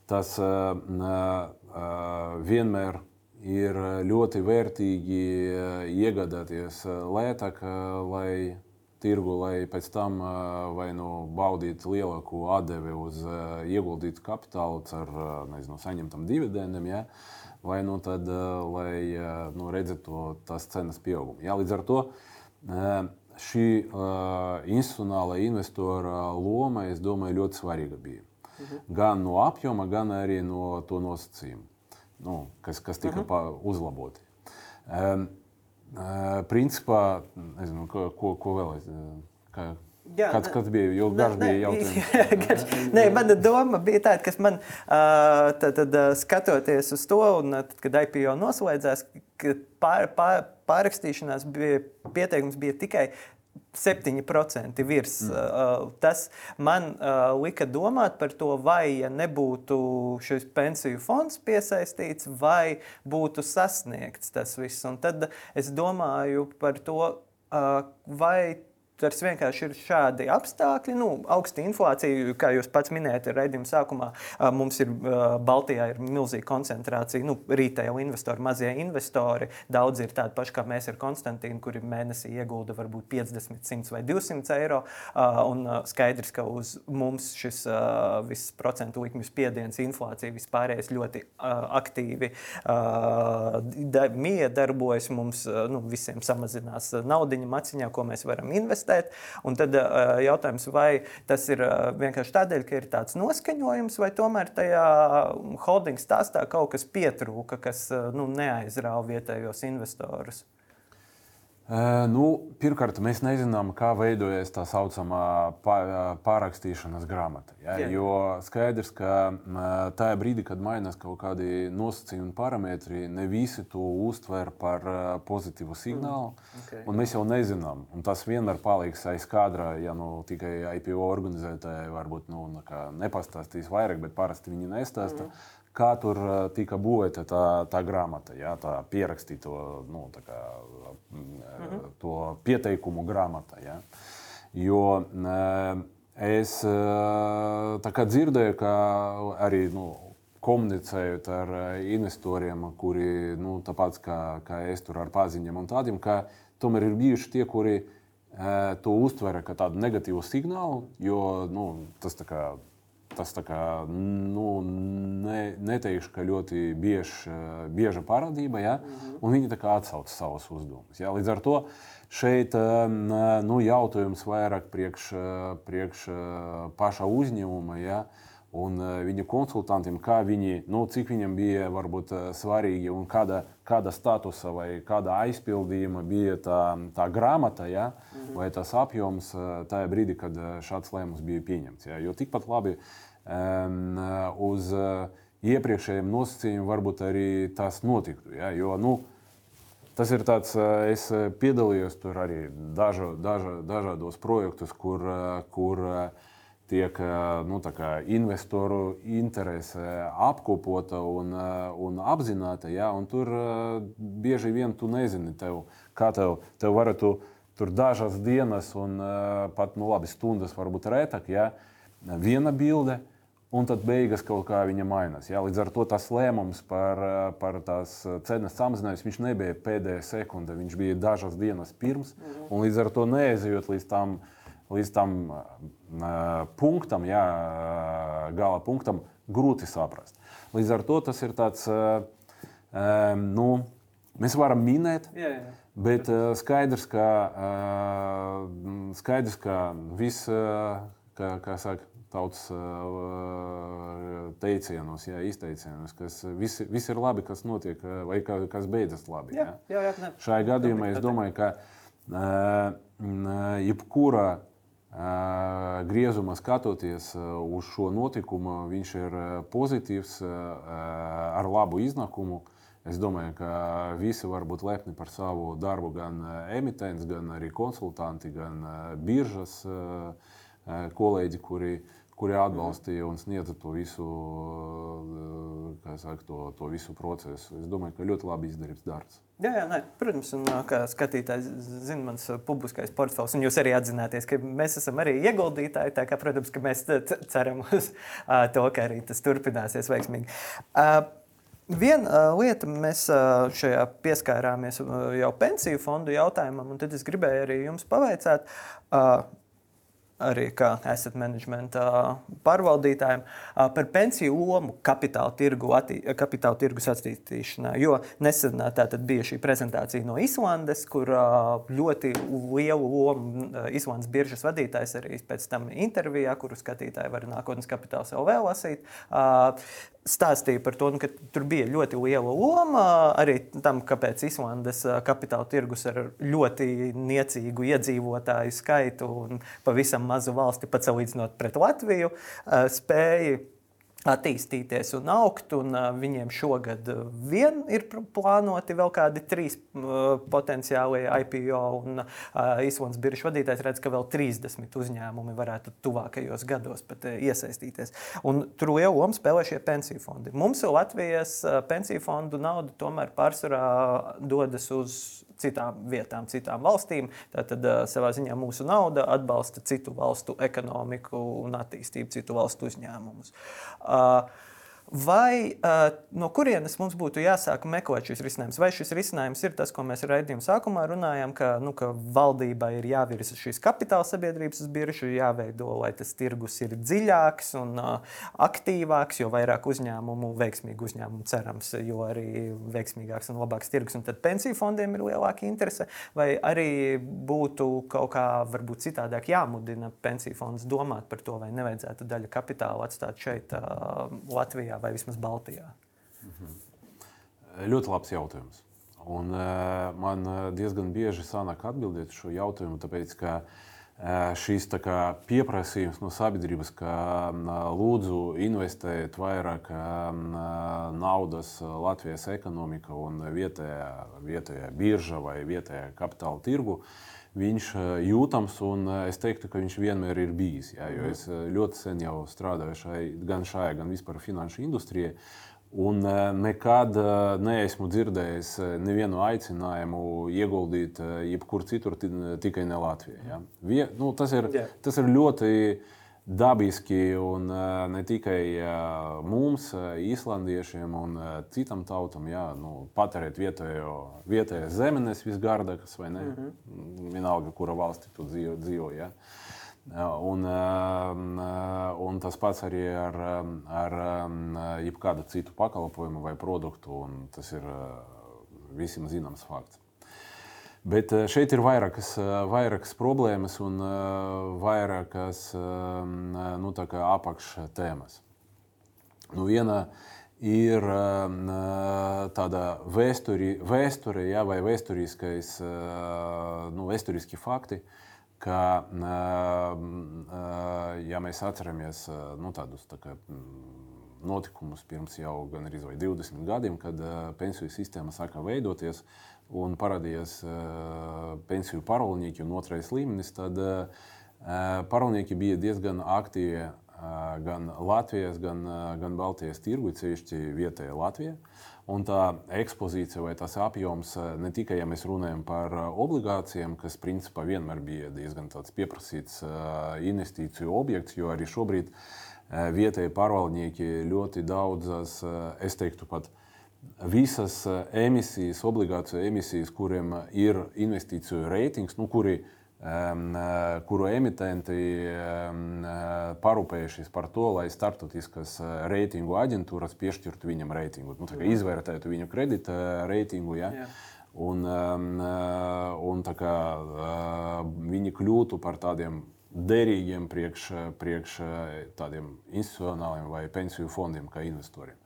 Tas uh, uh, vienmēr ir eh, ļoti vērtīgi eh, iegādāties eh, lētāk, lai tirgu, lai pēc tam vai nu baudītu lielāku atdevi uz ieguldītu kapitālu ar nezinu, saņemtam dividendiem, ja? vai nu tad, lai nu, redzētu tās cenas pieaugumu. Ja? Līdz ar to šī institucionāla investora loma, es domāju, ļoti svarīga bija. Mhm. Gan no apjoma, gan arī no to nosacījumu nu, kas, kas tika uh mhm. -huh. uzlaboti. Um, uh, principā, nezinu, ko, ko, ko vēl es. Kā, Jā, kāds, kāds bija? Jo garš ne, bija jautājums. Nē, mana doma bija tāda, ka man tad, tad, skatoties uz to, un tad, kad IPO noslēdzās, pār, pār, pārrakstīšanās bija pieteikums bija tikai 7% virs. Mm. Tas man lika domāt par to, vai ja nebūtu šis pensiju fonds piesaistīts, vai būtu sasniegts tas viss. Un tad es domāju par to, vai Tas vienkārši ir šādi apstākļi. Nu, augsta inflācija, kā jūs pats minējāt, ir raidījuma sākumā. Mums ir Baltijā ir milzīga koncentrācija, nu, retail investori, mazie investori. Daudz ir tādi paši kā mēs ar Konstantīnu, kuri mēnesī iegulda varbūt 50, 100 vai 200 eiro. Un skaidrs, ka uz mums šis viss procentu likmju spiediens, inflācija vispārējais ļoti aktīvi miedarbojas. Mums nu, visiem samazinās naudiņa maciņā, ko mēs varam investēt investēt. Un tad uh, jautājums, vai tas ir uh, vienkārši tādēļ, ka ir tāds noskaņojums, vai tomēr tajā holding stāstā kaut kas pietrūka, kas uh, nu, neaizrāva vietējos investorus. Nu, pirmkārt, mēs nezinām, kā veidojas tā saucamā pārrakstīšanas grāmata. Ja? Jā. Jo skaidrs, ka tajā brīdī, kad mainās kaut kādi nosacījumi un parametri, ne visi to uztver par pozitīvu signālu. Mm. Okay. Mēs jau nezinām, un tas vienmēr paliks aiz kadra, ja nu, tikai IPO organizētāji varbūt nu, nepastāstīs vairāk, bet parasti viņi nestāsta. Mm kā tur tika būvēta tā, tā grāmata, jā, tā pierakstīto nu, tā kā, mhm. to pieteikumu grāmata. Jā. Jo es dzirdēju, ka arī nu, komunicējot ar investoriem, kuri nu, tāpat kā, kā es tur ar paziņām un tādiem, ka tomēr ir bijuši tie, kuri to uztvera kā tādu negatīvu signālu, jo nu, tas tā kā tas kā, nu, ne, neteikšu, ka ļoti biež, bieža parādība, ja? un viņi atsauca savus uzdevumus. Ja? Līdz ar to šeit nu, jautājums vairāk priekš, priekš paša uzņēmuma. Ja? Un uh, viņu konsultantiem, kā viņi, nu, cik viņam bija varbūt, uh, svarīgi un kāda, kāda statusa vai kāda aizpildījuma bija tā, tā grāmata, ja, mm -hmm. vai tas apjoms uh, tajā brīdī, kad šāds lēmums bija pieņemts. Ja. Jo tikpat labi um, uz iepriekšējiem nosacījumiem varbūt arī tas notiktu. Ja, jo, nu, Tas ir tāds, es piedalījos tur arī dažu, dažu, dažādos projektos, kur, kur uh, tiek nu, investoru interese apkopota un, un apzināta. Ja, un tur bieži vien tu nezini, tev, kā tev, tev varētu tur dažas dienas un pat nu, labi, stundas, varbūt retāk, ja, viena bilde. Un tad beigas kaut kā viņa mainās. Ja? Līdz ar to tas lēmums par, par tās cenas samazinājumu nebija pēdējā sekundē. Viņš bija dažas dienas pirms. Un līdz ar to neaizejot līdz tam līdz tam punktam, jā, gala punktam, grūti saprast. Līdz ar to tas ir tāds, uh, um, nu, mēs varam minēt, jā, jā. bet uh, skaidrs, ka, uh, skaidrs, ka viss, uh, kā, kā saka, tautas teicienos, jā, izteicienos, kas viss, viss ir labi, kas notiek, vai kas beidzas labi. Jā, jā, jā, jā, Šajā gadījumā es domāju, ka uh, jebkura griezumā skatoties uz šo notikumu, viņš ir pozitīvs, ar labu iznākumu. Es domāju, ka visi var būt lepni par savu darbu, gan emitents, gan arī konsultanti, gan biržas kolēģi, kuri, kuri atbalstīja un sniedza to visu, saka, to, to visu procesu. Es domāju, ka ļoti labi izdarīts darbs. Jā, jā nē, protams, un kā skatītājs zina, mans publiskais portfels, un jūs arī atzināties, ka mēs esam arī ieguldītāji. Tā kā, protams, ka mēs ceram uz to, ka arī tas turpināsies veiksmīgi. Viena lieta, mēs šajā pieskārāmies jau pensiju fondu jautājumam, un tad es gribēju arī jums pavaicāt arī kā asset management pārvaldītājiem par pensiju lomu kapitāla, tirgu, attī, kapitāla tirgus attīstīšanā. Jo nesen bija šī prezentācija no Islandes, kur ļoti lielu lomu Islandes biržas vadītājs arī pēc tam intervijā, kuru skatītāji var nākotnes kapitāls jau vēl lasīt stāstīja par to, nu, ka tur bija ļoti liela loma arī tam, kāpēc Islandes kapitāla tirgus ar ļoti niecīgu iedzīvotāju skaitu un pavisam mazu valsti, pat salīdzinot pret Latviju, spēja attīstīties un augt. Un, uh, viņiem šogad vien ir plānoti vēl kādi trīs uh, potenciāli IPO. Un, uh, Īslandes biržas vadītājs redz, ka vēl 30 uzņēmumi varētu tuvākajos gados pat uh, iesaistīties. Un tur lielu lomu spēlē šie pensiju fondi. Mums Latvijas uh, pensiju fondu nauda tomēr pārsvarā dodas uz citām vietām, citām valstīm. Tātad savā ziņā mūsu nauda atbalsta citu valstu ekonomiku un attīstību, citu valstu uzņēmumus. Uh, Vai uh, no kurienes mums būtu jāsāk meklēt šis risinājums? Vai šis risinājums ir tas, ko mēs raidījuma sākumā runājām, ka, nu, ka valdībai ir jāvirza šīs kapitāla sabiedrības uz biržu, jāveido, lai tas tirgus ir dziļāks un uh, aktīvāks, jo vairāk uzņēmumu, veiksmīgu uzņēmumu cerams, jo arī veiksmīgāks un labāks tirgus, un tad pensiju fondiem ir lielāka interese, vai arī būtu kaut kā varbūt citādāk jāmudina pensiju fondus domāt par to, vai nevajadzētu daļu kapitāla atstāt šeit, uh, Latvijā vai vismaz Baltijā? Mhm. Ļoti labs jautājums. Un, uh, man diezgan bieži sanāk atbildēt šo jautājumu, tāpēc ka uh, šīs kā, pieprasījums no sabiedrības, ka uh, lūdzu investēt vairāk naudas Latvijas ekonomika un vietējā, vietējā birža vai vietējā kapitāla tirgu. Uh, viņš jūtams, un es teiktu, ka viņš vienmēr ir bijis. Jā, jo es ļoti sen jau strādāju šai, gan šajā, gan vispār finanšu industrijā. Un nekad neesmu dzirdējis nevienu aicinājumu ieguldīt jebkur citur, tikai ne Latvijā. Ja? Vie, nu, tas, ir, yeah. tas ir ļoti dabiski un ne tikai mums, īslandiešiem un citam tautam, jā, nu, patērēt vietējo, vietējās zemes visgardākas vai ne. Mm -hmm. Vienalga, kura valsti tu dzīvo. dzīvo jā. Un, un tas pats arī ar, ar jebkādu citu pakalpojumu vai produktu. Tas ir visiem zināms fakts. Bet šeit ir vairākas, vairākas problēmas un vairākas nu, apakštēmas. Nu, viena ir tāda vēsturi, vēsture ja, vai vēsturiskais, nu, vēsturiski fakti, ka, ja mēs atceramies nu, tādus tā kā, notikumus pirms jau gan arī 20 gadiem, kad pensiju sistēma sāka veidoties un parādījās pensiju parolnieki un otrais līmenis, tad parolnieki bija diezgan aktīvi gan Latvijas, gan, gan Baltijas tirgu, ceļšķi vietējā Latvijā. Un tā ekspozīcija vai tas apjoms, ne tikai ja mēs runājam par obligācijām, kas principā vienmēr bija diezgan pieprasīts investīciju objekts, jo arī šobrīd vietējie pārvaldnieki ļoti daudzas, es teiktu, pat visas emisijas, obligāciju emisijas, kuriem ir investīciju reitings, nu, kuri ir kuru emitenti parūpējušies par to, lai starptautiskas reitingu aģentūras piešķirtu viņam reitingu, nu, izvērtētu viņu kredīta reitingu. Ja? Jā. Un, un kā, viņi kļūtu par tādiem derīgiem priekš, priekš tādiem institucionāliem vai pensiju fondiem, kā investoriem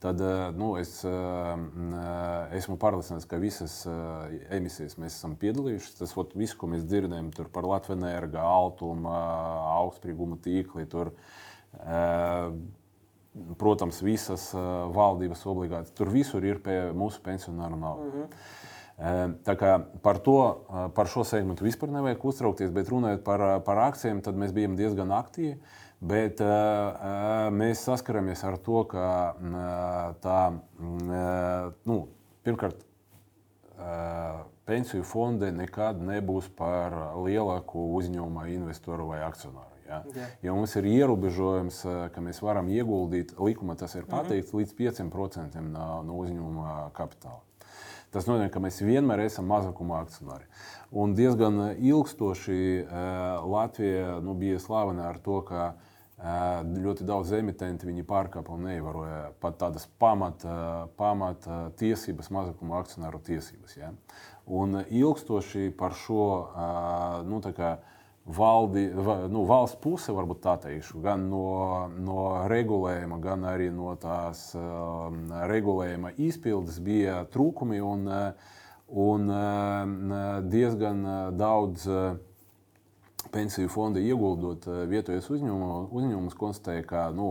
tad eh, nu, es eh, eh, esmu pārliecināts, ka visas emisijas mēs esam piedalījušies. Tas ot, viss, ko mēs dzirdējam par Latvijas enerģiju, Altumu, augstsprieguma tīkli. Tur, protams, visas valdības obligācijas. Tur visur ir pie mūsu pensionāru nauda. Mm -hmm. Tā kā par, to, par šo segmentu vispār nevajag uztraukties, bet runājot par, par akcijiem, tad mēs bijām diezgan aktīvi. Bet uh, mēs saskaramies ar to, ka uh, tā, uh, nu, pirmkārt, uh, pensiju fondi nekad nebūs par lielāku uzņēmumu investoru vai akcionāru. Ja? Yeah. Jo mums ir ierobežojums, ka mēs varam ieguldīt, likuma tas ir mhm. pateikts, mm -hmm. līdz 5% no, no uzņēmuma kapitāla. Tas nozīmē, ka mēs vienmēr esam mazākuma akcionāri. Un diezgan ilgstoši uh, Latvija nu, bija slavena ar to, ka uh, Ļoti daudz emitentu viņi pārkāpa un neievēroja pat tādas pamata, pamata tiesības, mazākuma akcionāru tiesības. Ja? Un ilgstoši par šo nu, valdi, nu, valsts puse, varbūt tā teikšu, gan no, no regulējuma, gan arī no tās regulējuma izpildes bija trūkumi un, un diezgan daudz pensiju fonda ieguldot eh, vietējos uzņēmumus, uzņēmumus konstatēja, ka nu,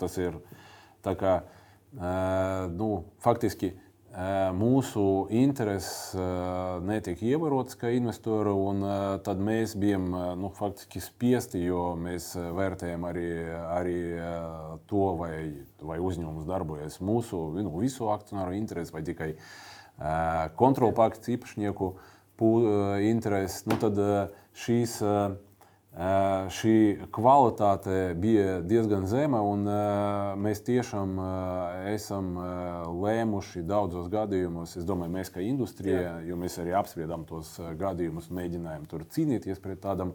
tas ir kā, eh, nu, faktiski eh, mūsu intereses netiek ievērotas kā investoru, un tad mēs bijām nu, faktiski spiesti, jo mēs vērtējam arī, arī to, vai, vai uzņēmums darbojas mūsu nu, visu akcionāru intereses vai tikai kontrolpakts īpašnieku intereses. Nu, tad, šīs, šī kvalitāte bija diezgan zema, un mēs tiešām esam lēmuši daudzos gadījumos, es domāju, mēs kā industrija, jo mēs arī apspriedām tos gadījumus mēģinājām tur cīnīties pret tādām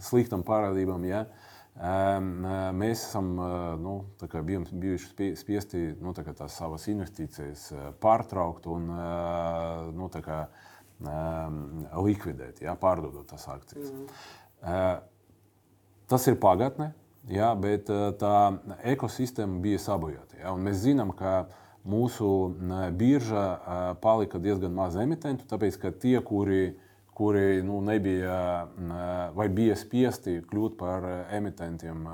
sliktām parādībām. Ja? Mēs esam nu, bijām, bijuši spiesti nu, tās savas investīcijas pārtraukt un nu, kā, likvidēt, ja, pārdodot tās akcijas. Mm. Tas ir pagātne, ja, bet tā ekosistēma bija sabojāta. Ja, mēs zinām, ka mūsu birža palika diezgan maz emitentu, tāpēc ka tie, kuri, kuri nu, nebija vai bija spiesti kļūt par emitentiem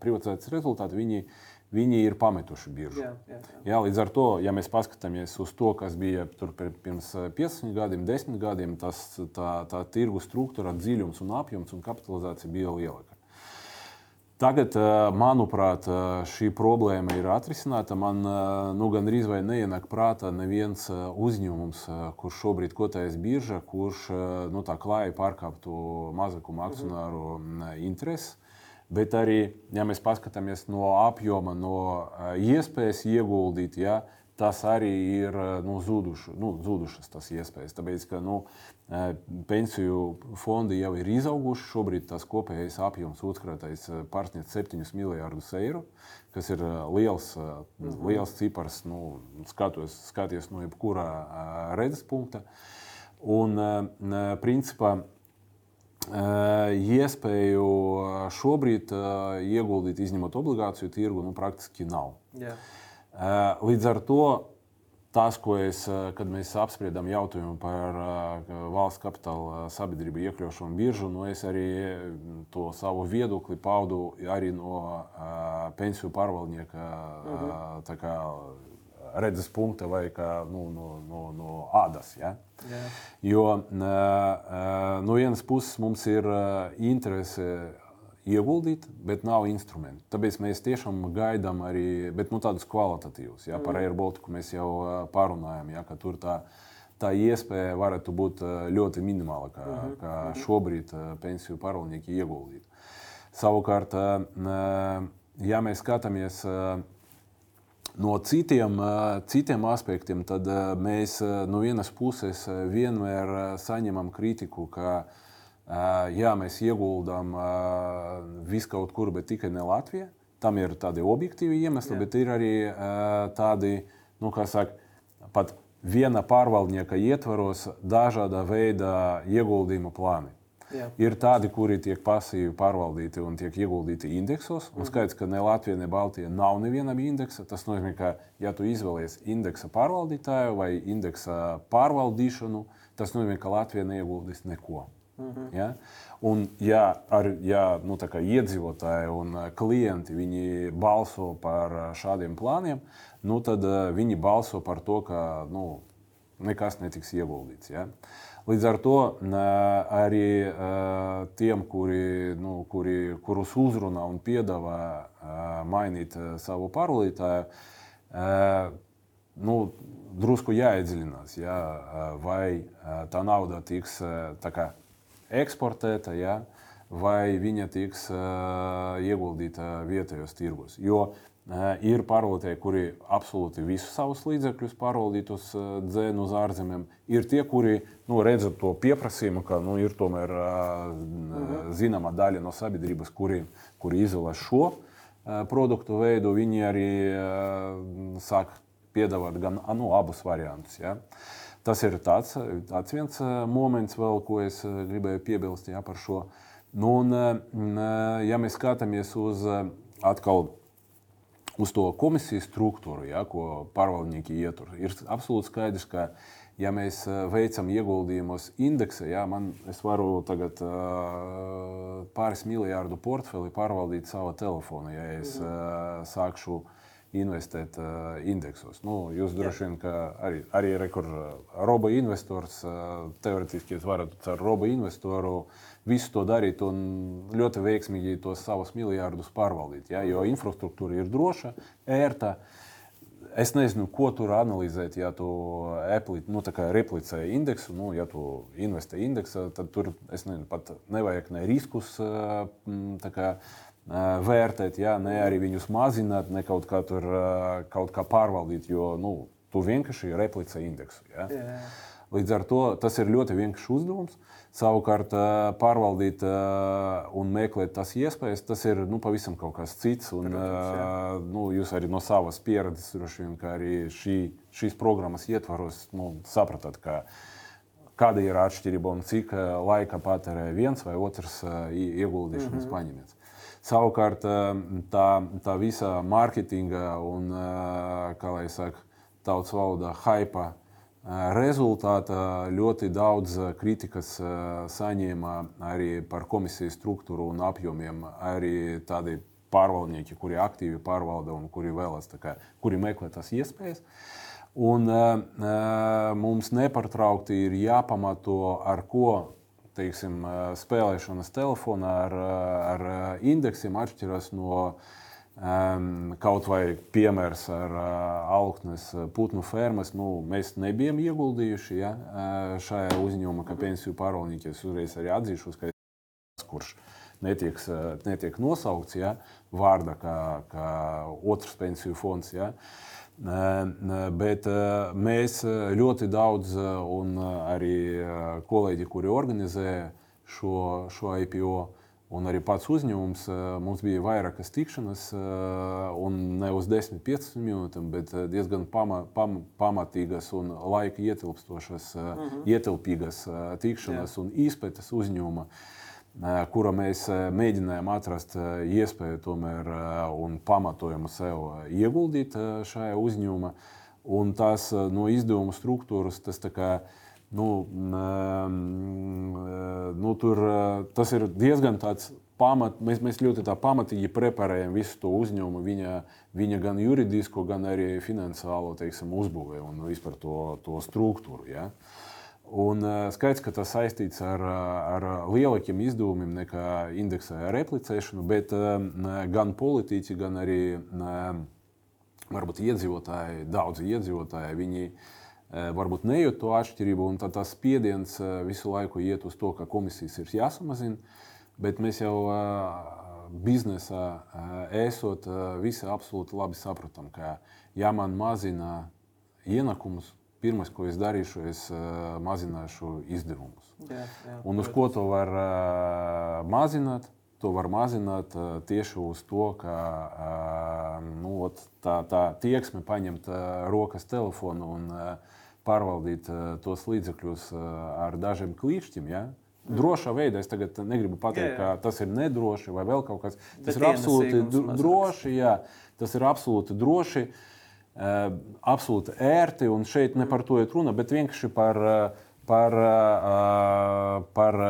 privatizācijas rezultātā, viņi viņi ir pametuši biržu. Jā, jā, jā. Jā, līdz ar to, ja mēs paskatāmies uz to, kas bija pirms 15 eh, gadiem, 10 gadiem, tas, tā, tā tirgu struktūra, dziļums un apjoms un kapitalizācija bija lielāka. Tagad, eh, manuprāt, eh, šī problēma ir atrisināta. Man nu, gandrīz vai neienāk prātā neviens uzņēmums, kurš šobrīd kotējas biržā, kurš nu, klāja pārkāptu mazākumu akcionāru mhm. intereses. Bet arī, ja mēs paskatāmies no apjoma, no iespējas ieguldīt, ja, tas arī ir nu, zuduši, nu, zudušas tas iespējas. Tāpēc, ka nu, pensiju fondi jau ir izauguši. Šobrīd tas kopējais apjoms uzkrātais pārsniedz 7 miljardus eiro, kas ir liels, liels cipars, nu, skatos, skaties no jebkurā redzes punkta. Un, principā, iespēju šobrīd ieguldīt, izņemot obligāciju tirgu, nu, praktiski nav. Yeah. Līdz ar to tas, ko es, kad mēs apspriedām jautājumu par valsts kapitāla sabiedrību iekļaušanu biržu, nu es arī to savu viedokli paudu arī no pensiju pārvaldnieka kā, redzes punkta vai kā, nu, no, no, no ādas. Ja? Jā. Jo no vienas puses mums ir interese ieguldīt, bet nav instrumentu. Tāpēc mēs tiešām gaidām arī nu, tādus kvalitatīvus. Ja? Par mm. Air Baltiku mēs jau pārunājām, ja? ka tur tā, tā iespēja varētu būt ļoti minimāla, kā, mm -hmm. kā mhm. šobrīd pensiju pārvaldnieki ieguldīt. Savukārt, ja mēs skatāmies No citiem, citiem aspektiem tad mēs no vienas puses vienmēr saņemam kritiku, ka jā, mēs ieguldām viskaut kur, bet tikai ne Latvijā. Tam ir tādi objektīvi iemesli, jā. bet ir arī tādi, nu, kā saka, pat viena pārvaldnieka ietvaros dažāda veida ieguldījuma plāni. Jā. Ir tādi, kuri tiek pasīvi pārvaldīti un tiek ieguldīti indeksos. Un mhm. skaidrs, ka ne Latvija, ne Baltija nav nevienam indeksa. Tas nozīmē, ka, ja tu izvēlies indeksa pārvaldītāju vai indeksa pārvaldīšanu, tas nozīmē, ka Latvija neieguldīs neko. Uh mhm. -huh. ja? Un, ja, ar, ja nu, iedzīvotāji un klienti balso par šādiem plāniem, nu, tad viņi balso par to, ka nu, nekas netiks ieguldīts. Ja? Līdz ar to arī tiem, kuri, nu, kuri, kurus uzrunā un piedāvā mainīt savu pārvaldītāju, nu, drusku jāiedziļinās, ja, vai tā nauda tiks kā, eksportēta, ja, vai viņa tiks ieguldīta vietējos tirgos. Jo Ir pārvaldītāji, kuri absolūti visus savus līdzekļus pārvaldītu uz dzēnu, uz ārzemēm. Ir tie, kuri nu, redz to pieprasījumu, ka nu, ir tomēr mhm. zināma daļa no sabiedrības, kuri, kuri izvēlas šo produktu veidu. Viņi arī sāk piedāvāt gan nu, abus variantus. Ja. Tas ir tāds, tāds viens moments, vēl, ko es gribēju piebilst ja, par šo. Nu, un, ja mēs skatāmies uz atkal uz to komisiju struktūru, ja, ko pārvaldnieki ietur. Ir absolūti skaidrs, ka, ja mēs eh, veicam ieguldījumus indeksā, ja, man, es varu tagad uh, pāris miljārdu portfeli pārvaldīt savā telefonā, ja es uh, sākšu investēt uh, indeksos. Nu, jūs droši vien arī, arī rekur, robo investors, uh, teorētiski jūs varat ar robo investoru visu to darīt un ļoti veiksmīgi tos savus miljardus pārvaldīt. Ja? Jo infrastruktūra ir droša, ērta. Es nezinu, ko tur analizēt. Ja tu Apple, nu, replicē indeksu, nu, ja tu investē indeksā, tad tur nezinu, pat nevajag ne riskus kā, vērtēt, ja? ne arī viņus mazināt, ne kaut kā, tur, kaut kā pārvaldīt, jo nu, tu vienkārši replicē indeksu. Ja? Yeah. Līdz ar to tas ir ļoti vienkāršs uzdevums. Savukārt, pārvaldīt un meklēt tās iespējas, tas ir nu, pavisam kaut kas cits. Un, Protams, nu, jūs arī no savas pieredzes, droši vien, ka arī šī, šīs programmas ietvaros nu, sapratāt, ka kāda ir atšķirība un cik laika patērē viens vai otrs ieguldīšanas mm -hmm. paņēmiens. Savukārt, tā, tā visa mārketinga un, kā lai saka, tautas valodā, hype Rezultātā ļoti daudz kritikas saņēma arī par komisijas struktūru un apjomiem. Arī tādi pārvaldnieki, kuri aktīvi pārvalda un kuri vēlas, kā, kuri meklē tās iespējas. Un, mums nepārtraukti ir jāpamato, ar ko teiksim, spēlēšanas telefonā ar, ar indeksiem atšķiras no uh, Um, kaut vai piemērs ar uh, augstnes putnu fermas, nu, mēs nebijām ieguldījuši ja, šajā uzņēmumā, ka pensiju pārvaldnieki es uzreiz arī atzīšos, ka es kurš netiek, netiek nosaukts ja, vārda kā, kā otrs pensiju fonds. Ja. Bet mēs ļoti daudz, un arī kolēģi, kuri organizē šo, šo IPO, un arī pats uzņēmums, mums bija vairākas tikšanās, un ne uz 10-15 minūtēm, bet diezgan pama, pam, pamatīgas un laika ietilpstošas, mhm. -huh. ietilpīgas tikšanās Jā. un izpētes uzņēmuma. Uh, kura mēs mēģinājām atrast iespēju tomēr un pamatojumu sev ieguldīt šajā uzņēmumā. Un tās no izdevuma struktūras, tas, kā, nu, nu, tur, tas ir diezgan tāds pamat, mēs, mēs ļoti pamatīgi preparējam visu to uzņēmumu, viņa, viņa gan juridisko, gan arī finansiālo teiksim, uzbūvē un vispār to, to struktūru. Ja? Uh, Un uh, skaidrs, ka tas saistīts ar, ar lielākiem izdevumiem nekā indeksa replicēšanu, bet uh, gan politiķi, gan arī varbūt iedzīvotāji, daudzi iedzīvotāji, viņi varbūt nejūt to atšķirību, un tas spiediens visu laiku iet uz to, ka komisijas ir jāsamazina. Bet mēs jau biznesā esot, visi absolūti labi saprotam, ka ja man mazina ienākumus, pirmais, ko es darīšu, es uh, mazināšu izdevumus. Jā, jā, un uz ko to var uh, mazināt? To var mazināt uh, tieši uz to, ka nu, tā, tā tieksme paņemt rokas telefonu un pārvaldīt tos līdzekļus ar dažiem klīšķiem. Ja? Mm. Drošā veidā es tagad negribu pateikt, jā, jā. ka tas ir nedroši vai vēl kaut kas. Tas Bet ir absolūti droši. Jā, tas ir absolūti droši. Uh, Eh, absolūti ērti, un šeit ne par to ir runa, bet vienkārši par, par, par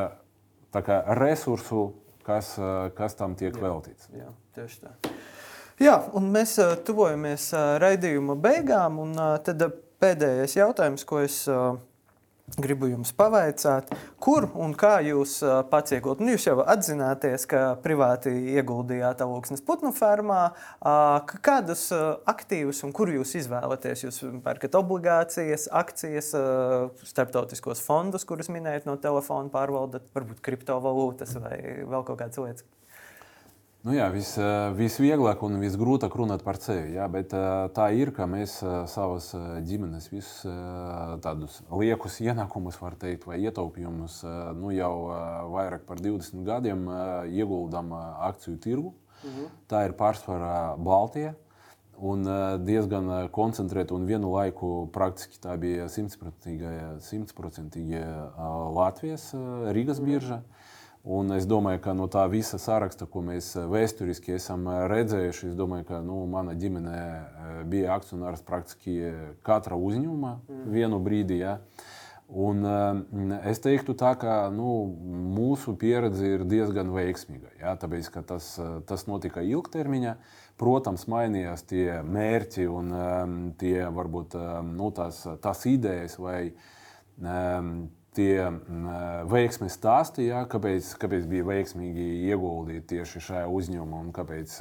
kā, resursu, kas, kas tam tiek jā, veltīts. Jā, tieši tā. Jā, un mēs tuvojamies raidījuma beigām, un tad pēdējais jautājums, ko es Gribu jums pavaicāt, kur un kā jūs pats iegūstat. Nu, jūs jau atzināties, ka privāti ieguldījāt augsnes putnu fermā. Kādus aktīvus un kur jūs izvēlaties? Jūs pērkat obligācijas, akcijas, starptautiskos fondus, kurus minējat no telefona, pārvaldat varbūt kriptovalūtas vai vēl kaut kādas lietas. Nu jā, vis, visvieglāk un visgrūtāk runāt par sevi. Jā, bet tā ir, ka mēs savas ģimenes visus tādus liekus ienākumus, var teikt, vai ietaupījumus nu jau vairāk par 20 gadiem ieguldām akciju tirgu. Mhm. Tā ir pārsvarā Baltija. Un diezgan koncentrēta un vienu laiku praktiski tā bija simtprocentīga Latvijas Rīgas birža. Mhm. Un es domāju, ka no tā visa saraksta, ko mēs eh, vēsturiski esam eh, redzējuši, es domāju, ka nu, mana ģimene eh, bija akcionārs praktiski katra uzņēmuma mm. vienu brīdi. Ja. Un, es teiktu, tā, ka nu, mūsu pieredze ir diezgan veiksmīga. Ja, tāpēc, tas, tas notika ilgtermiņā. Protams, mainījās tie mērķi un tie, varbūt, nu, tās, tās idejas vai tie mm, veiksmes stāsti, ja, kāpēc, kāpēc bija veiksmīgi ieguldīt tieši šajā uzņēmumā un kāpēc,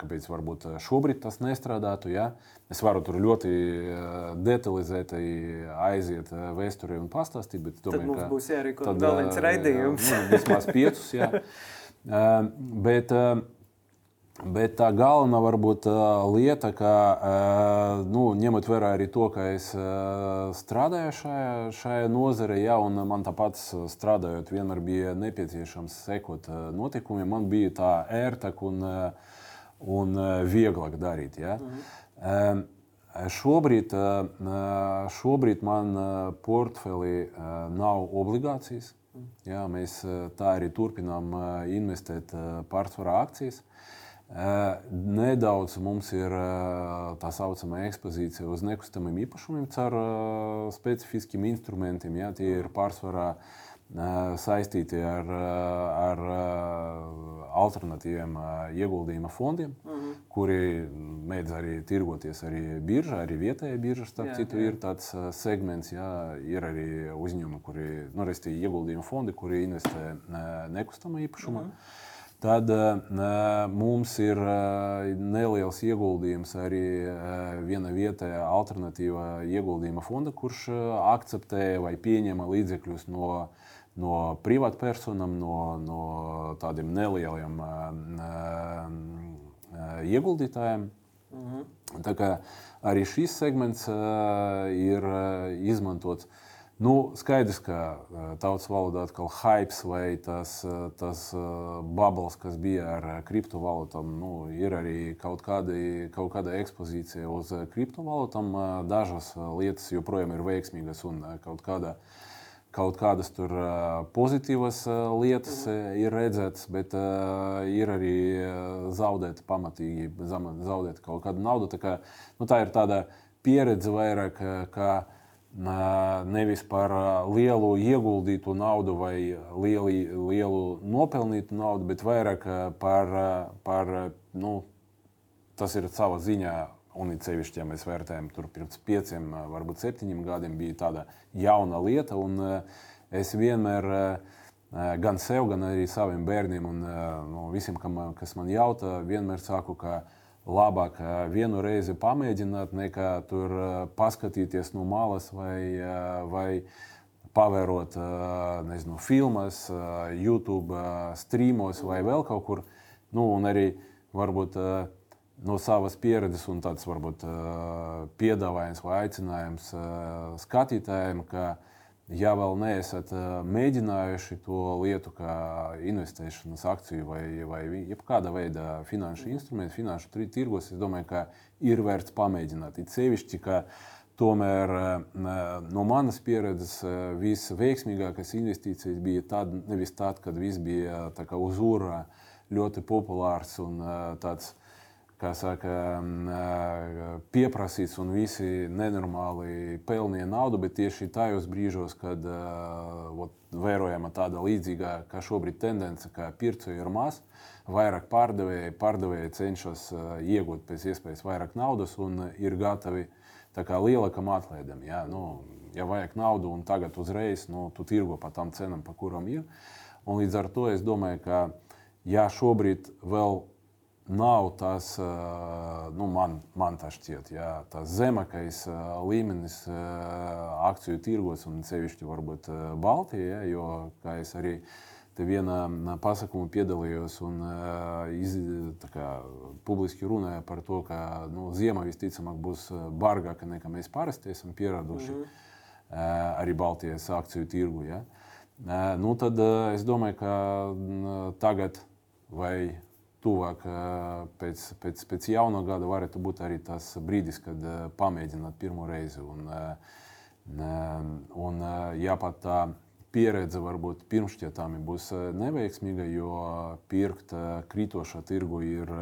kāpēc varbūt šobrīd tas nestrādātu. Ja. Es varu tur ļoti detalizēti aiziet vēsturē un pastāstīt, bet domāju, tad mums būs jārīko vēl viens raidījums. Nu, vismaz piecus, jā. bet, Bet tā galvenā varbūt lieta, ka nu, ņemot vērā arī to, ka es strādāju šajā, šajā nozarē, ja, un man tāpat strādājot, vienmēr bija nepieciešams sekot notikumiem, man bija tā ērtāk un, un vieglāk darīt. Ja. Mhm. Šobrīd, šobrīd man portfelī nav obligācijas. Mhm. Jā, mēs tā arī turpinām investēt pārsvarā akcijas. Nedaudz mums ir tā saucamā ekspozīcija uz nekustamiem īpašumiem caur specifiskiem instrumentiem. Ja, tie ir pārsvarā saistīti ar, ar alternatīviem ieguldījuma fondiem, mhm. -huh. kuri mēdz arī tirgoties arī biržā, arī vietējā birža. Starp jā, citu, jā. ir tāds segments, jā, ir arī uzņēmumi, kuri, nu, restīvi ieguldījuma fondi, kuri investē nekustamā īpašumā. Uh mhm. Tad uh, mums ir uh, neliels ieguldījums arī uh, viena vietējā alternatīva ieguldījuma fonda, kurš uh, akceptē vai pieņem līdzekļus no, no privātpersonām, no, no tādiem nelieliem uh, uh, ieguldītājiem. Mhm. Tā kā arī šis segments uh, ir uh, izmantots. Nu, skaidrs, ka uh, tautas valodā atkal hype vai tas, uh, tas uh, bubbles, kas bija ar kriptovalūtām, nu, ir arī kaut, kādi, kaut kāda ekspozīcija uz kriptovalūtām. Dažas lietas joprojām ir veiksmīgas un kaut kādā veidā kaut kādas tur pozitīvas lietas mhm. ir redzētas, bet ir arī zaudēta pamatīgi, zaudēta kaut kāda nauda. Tā, kā, nu, tā ir tāda pieredze vairāk. Kā, Nevis par lielu ieguldītu naudu vai lieli, lielu nopelnītu naudu, bet vairāk par, par nu, tas ir savā ziņā Un it sevišķi, ja mēs vērtējam, tur pirms pieciem, varbūt septiņiem gadiem bija tāda jauna lieta. Es vienmēr gan sev, gan arī saviem bērniem un no visiem, kam, kas man jautā, vienmēr saku, ka labāk vienu reizi pamēģināt, nekā tur paskatīties no malas vai, vai pavērot nezinu, filmas, YouTube streamos vai vēl kaut kur. Nu, un arī varbūt no savas pieredzes un tāds varbūt piedāvājums vai aicinājums skatītājiem, ka, ja vēl neesat mēģinājuši to lietu, kā investēšanas akciju vai, vai jebkāda veida finanšu instrumentu, finanšu tirgos, es domāju, ka ir vērts pamēģināt. It sevišķi, ka Tomēr no manas pieredzes visveiksmīgākās investīcijas bija tad, nevis tad, kad viss bija uz ūra ļoti populārs un tāds kā saka, pieprasīts un visi nenormāli pelnīja naudu, bet tieši tajos brīžos, kad ot, vērojama tāda līdzīga, kā šobrīd tendence, ka pircēji ir maz, vairāk pārdevēji, pārdevēji cenšas iegūt pēc iespējas vairāk naudas un ir gatavi lielākam atlaidam. Ja? Nu, ja vajag naudu un tagad uzreiz, nu, tu tirgo pa tām cenām, pa kurām ir. Un līdz ar to es domāju, ka ja šobrīd vēl nav tas, nu, man, man tā šķiet, jā, tas zemākais līmenis akciju tirgos un sevišķi varbūt Baltijā, jo, kā es arī te vienā pasakuma piedalījos un iz, kā, publiski runāju par to, ka nu, ziema visticamāk būs bargāka nekā mēs parasti esam pieraduši mm -hmm. arī Baltijas akciju tirgu. Ja? Nu, tad es domāju, ka tagad vai tuvāk pēc, pēc, pēc jaunā gada varētu būt arī tas brīdis, kad pamēģināt pirmo reizi. Un, un, ja pat tā pieredze varbūt pirmšķietami būs neveiksmīga, jo pirkt krītošā tirgu ir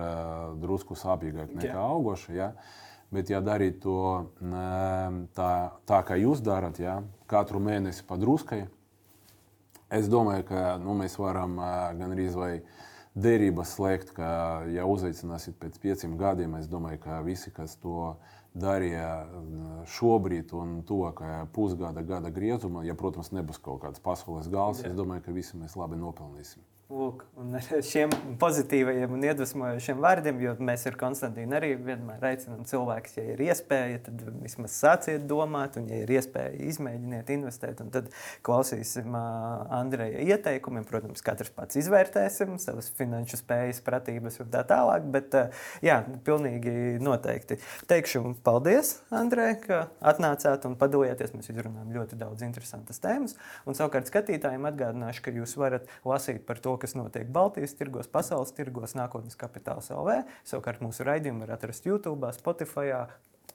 drusku sāpīgāk nekā augoša. Ja? Bet, ja darīt to tā, tā kā jūs darat, ja? katru mēnesi padruskai, es domāju, ka nu, mēs varam gan vai derības slēgt, ka, ja uzaicināsiet pēc pieciem gadiem, es domāju, ka visi, kas to darīja šobrīd un tuvākajā pusgada, gada griezumā, ja, protams, nebūs kaut kāds pasaules gals, Jā. es domāju, ka visi mēs labi nopelnīsim. Lūk, un ar šiem pozitīviem un iedvesmojošiem vārdiem, jo mēs ar Konstantīnu arī vienmēr aicinām cilvēkus, ja ir iespēja, tad vismaz sāciet domāt, un, ja ir iespēja, izmēģiniet investēt. Tad klausīsim Andreja ieteikumiem. Protams, katrs pats izvērtēsim savas finanšu spējas, pratības un tā tālāk. Bet, jā, pilnīgi noteikti. Teikšu paldies, Andrej, ka atnācāt un padalījāties. Mēs izrunājām ļoti daudz interesantas tēmas. Un savukārt skatītājiem atgādināšu, ka jūs varat lasīt par to, kas notiek Baltijas tirgos, pasaules tirgos, nākotnes kapitāls LV. Savukārt mūsu raidījumu var atrast YouTube, Spotify,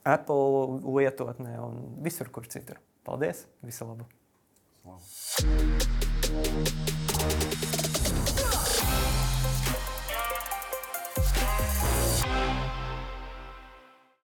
Apple lietotnē un visur, kur citur. Paldies! Visu labu! Slavu.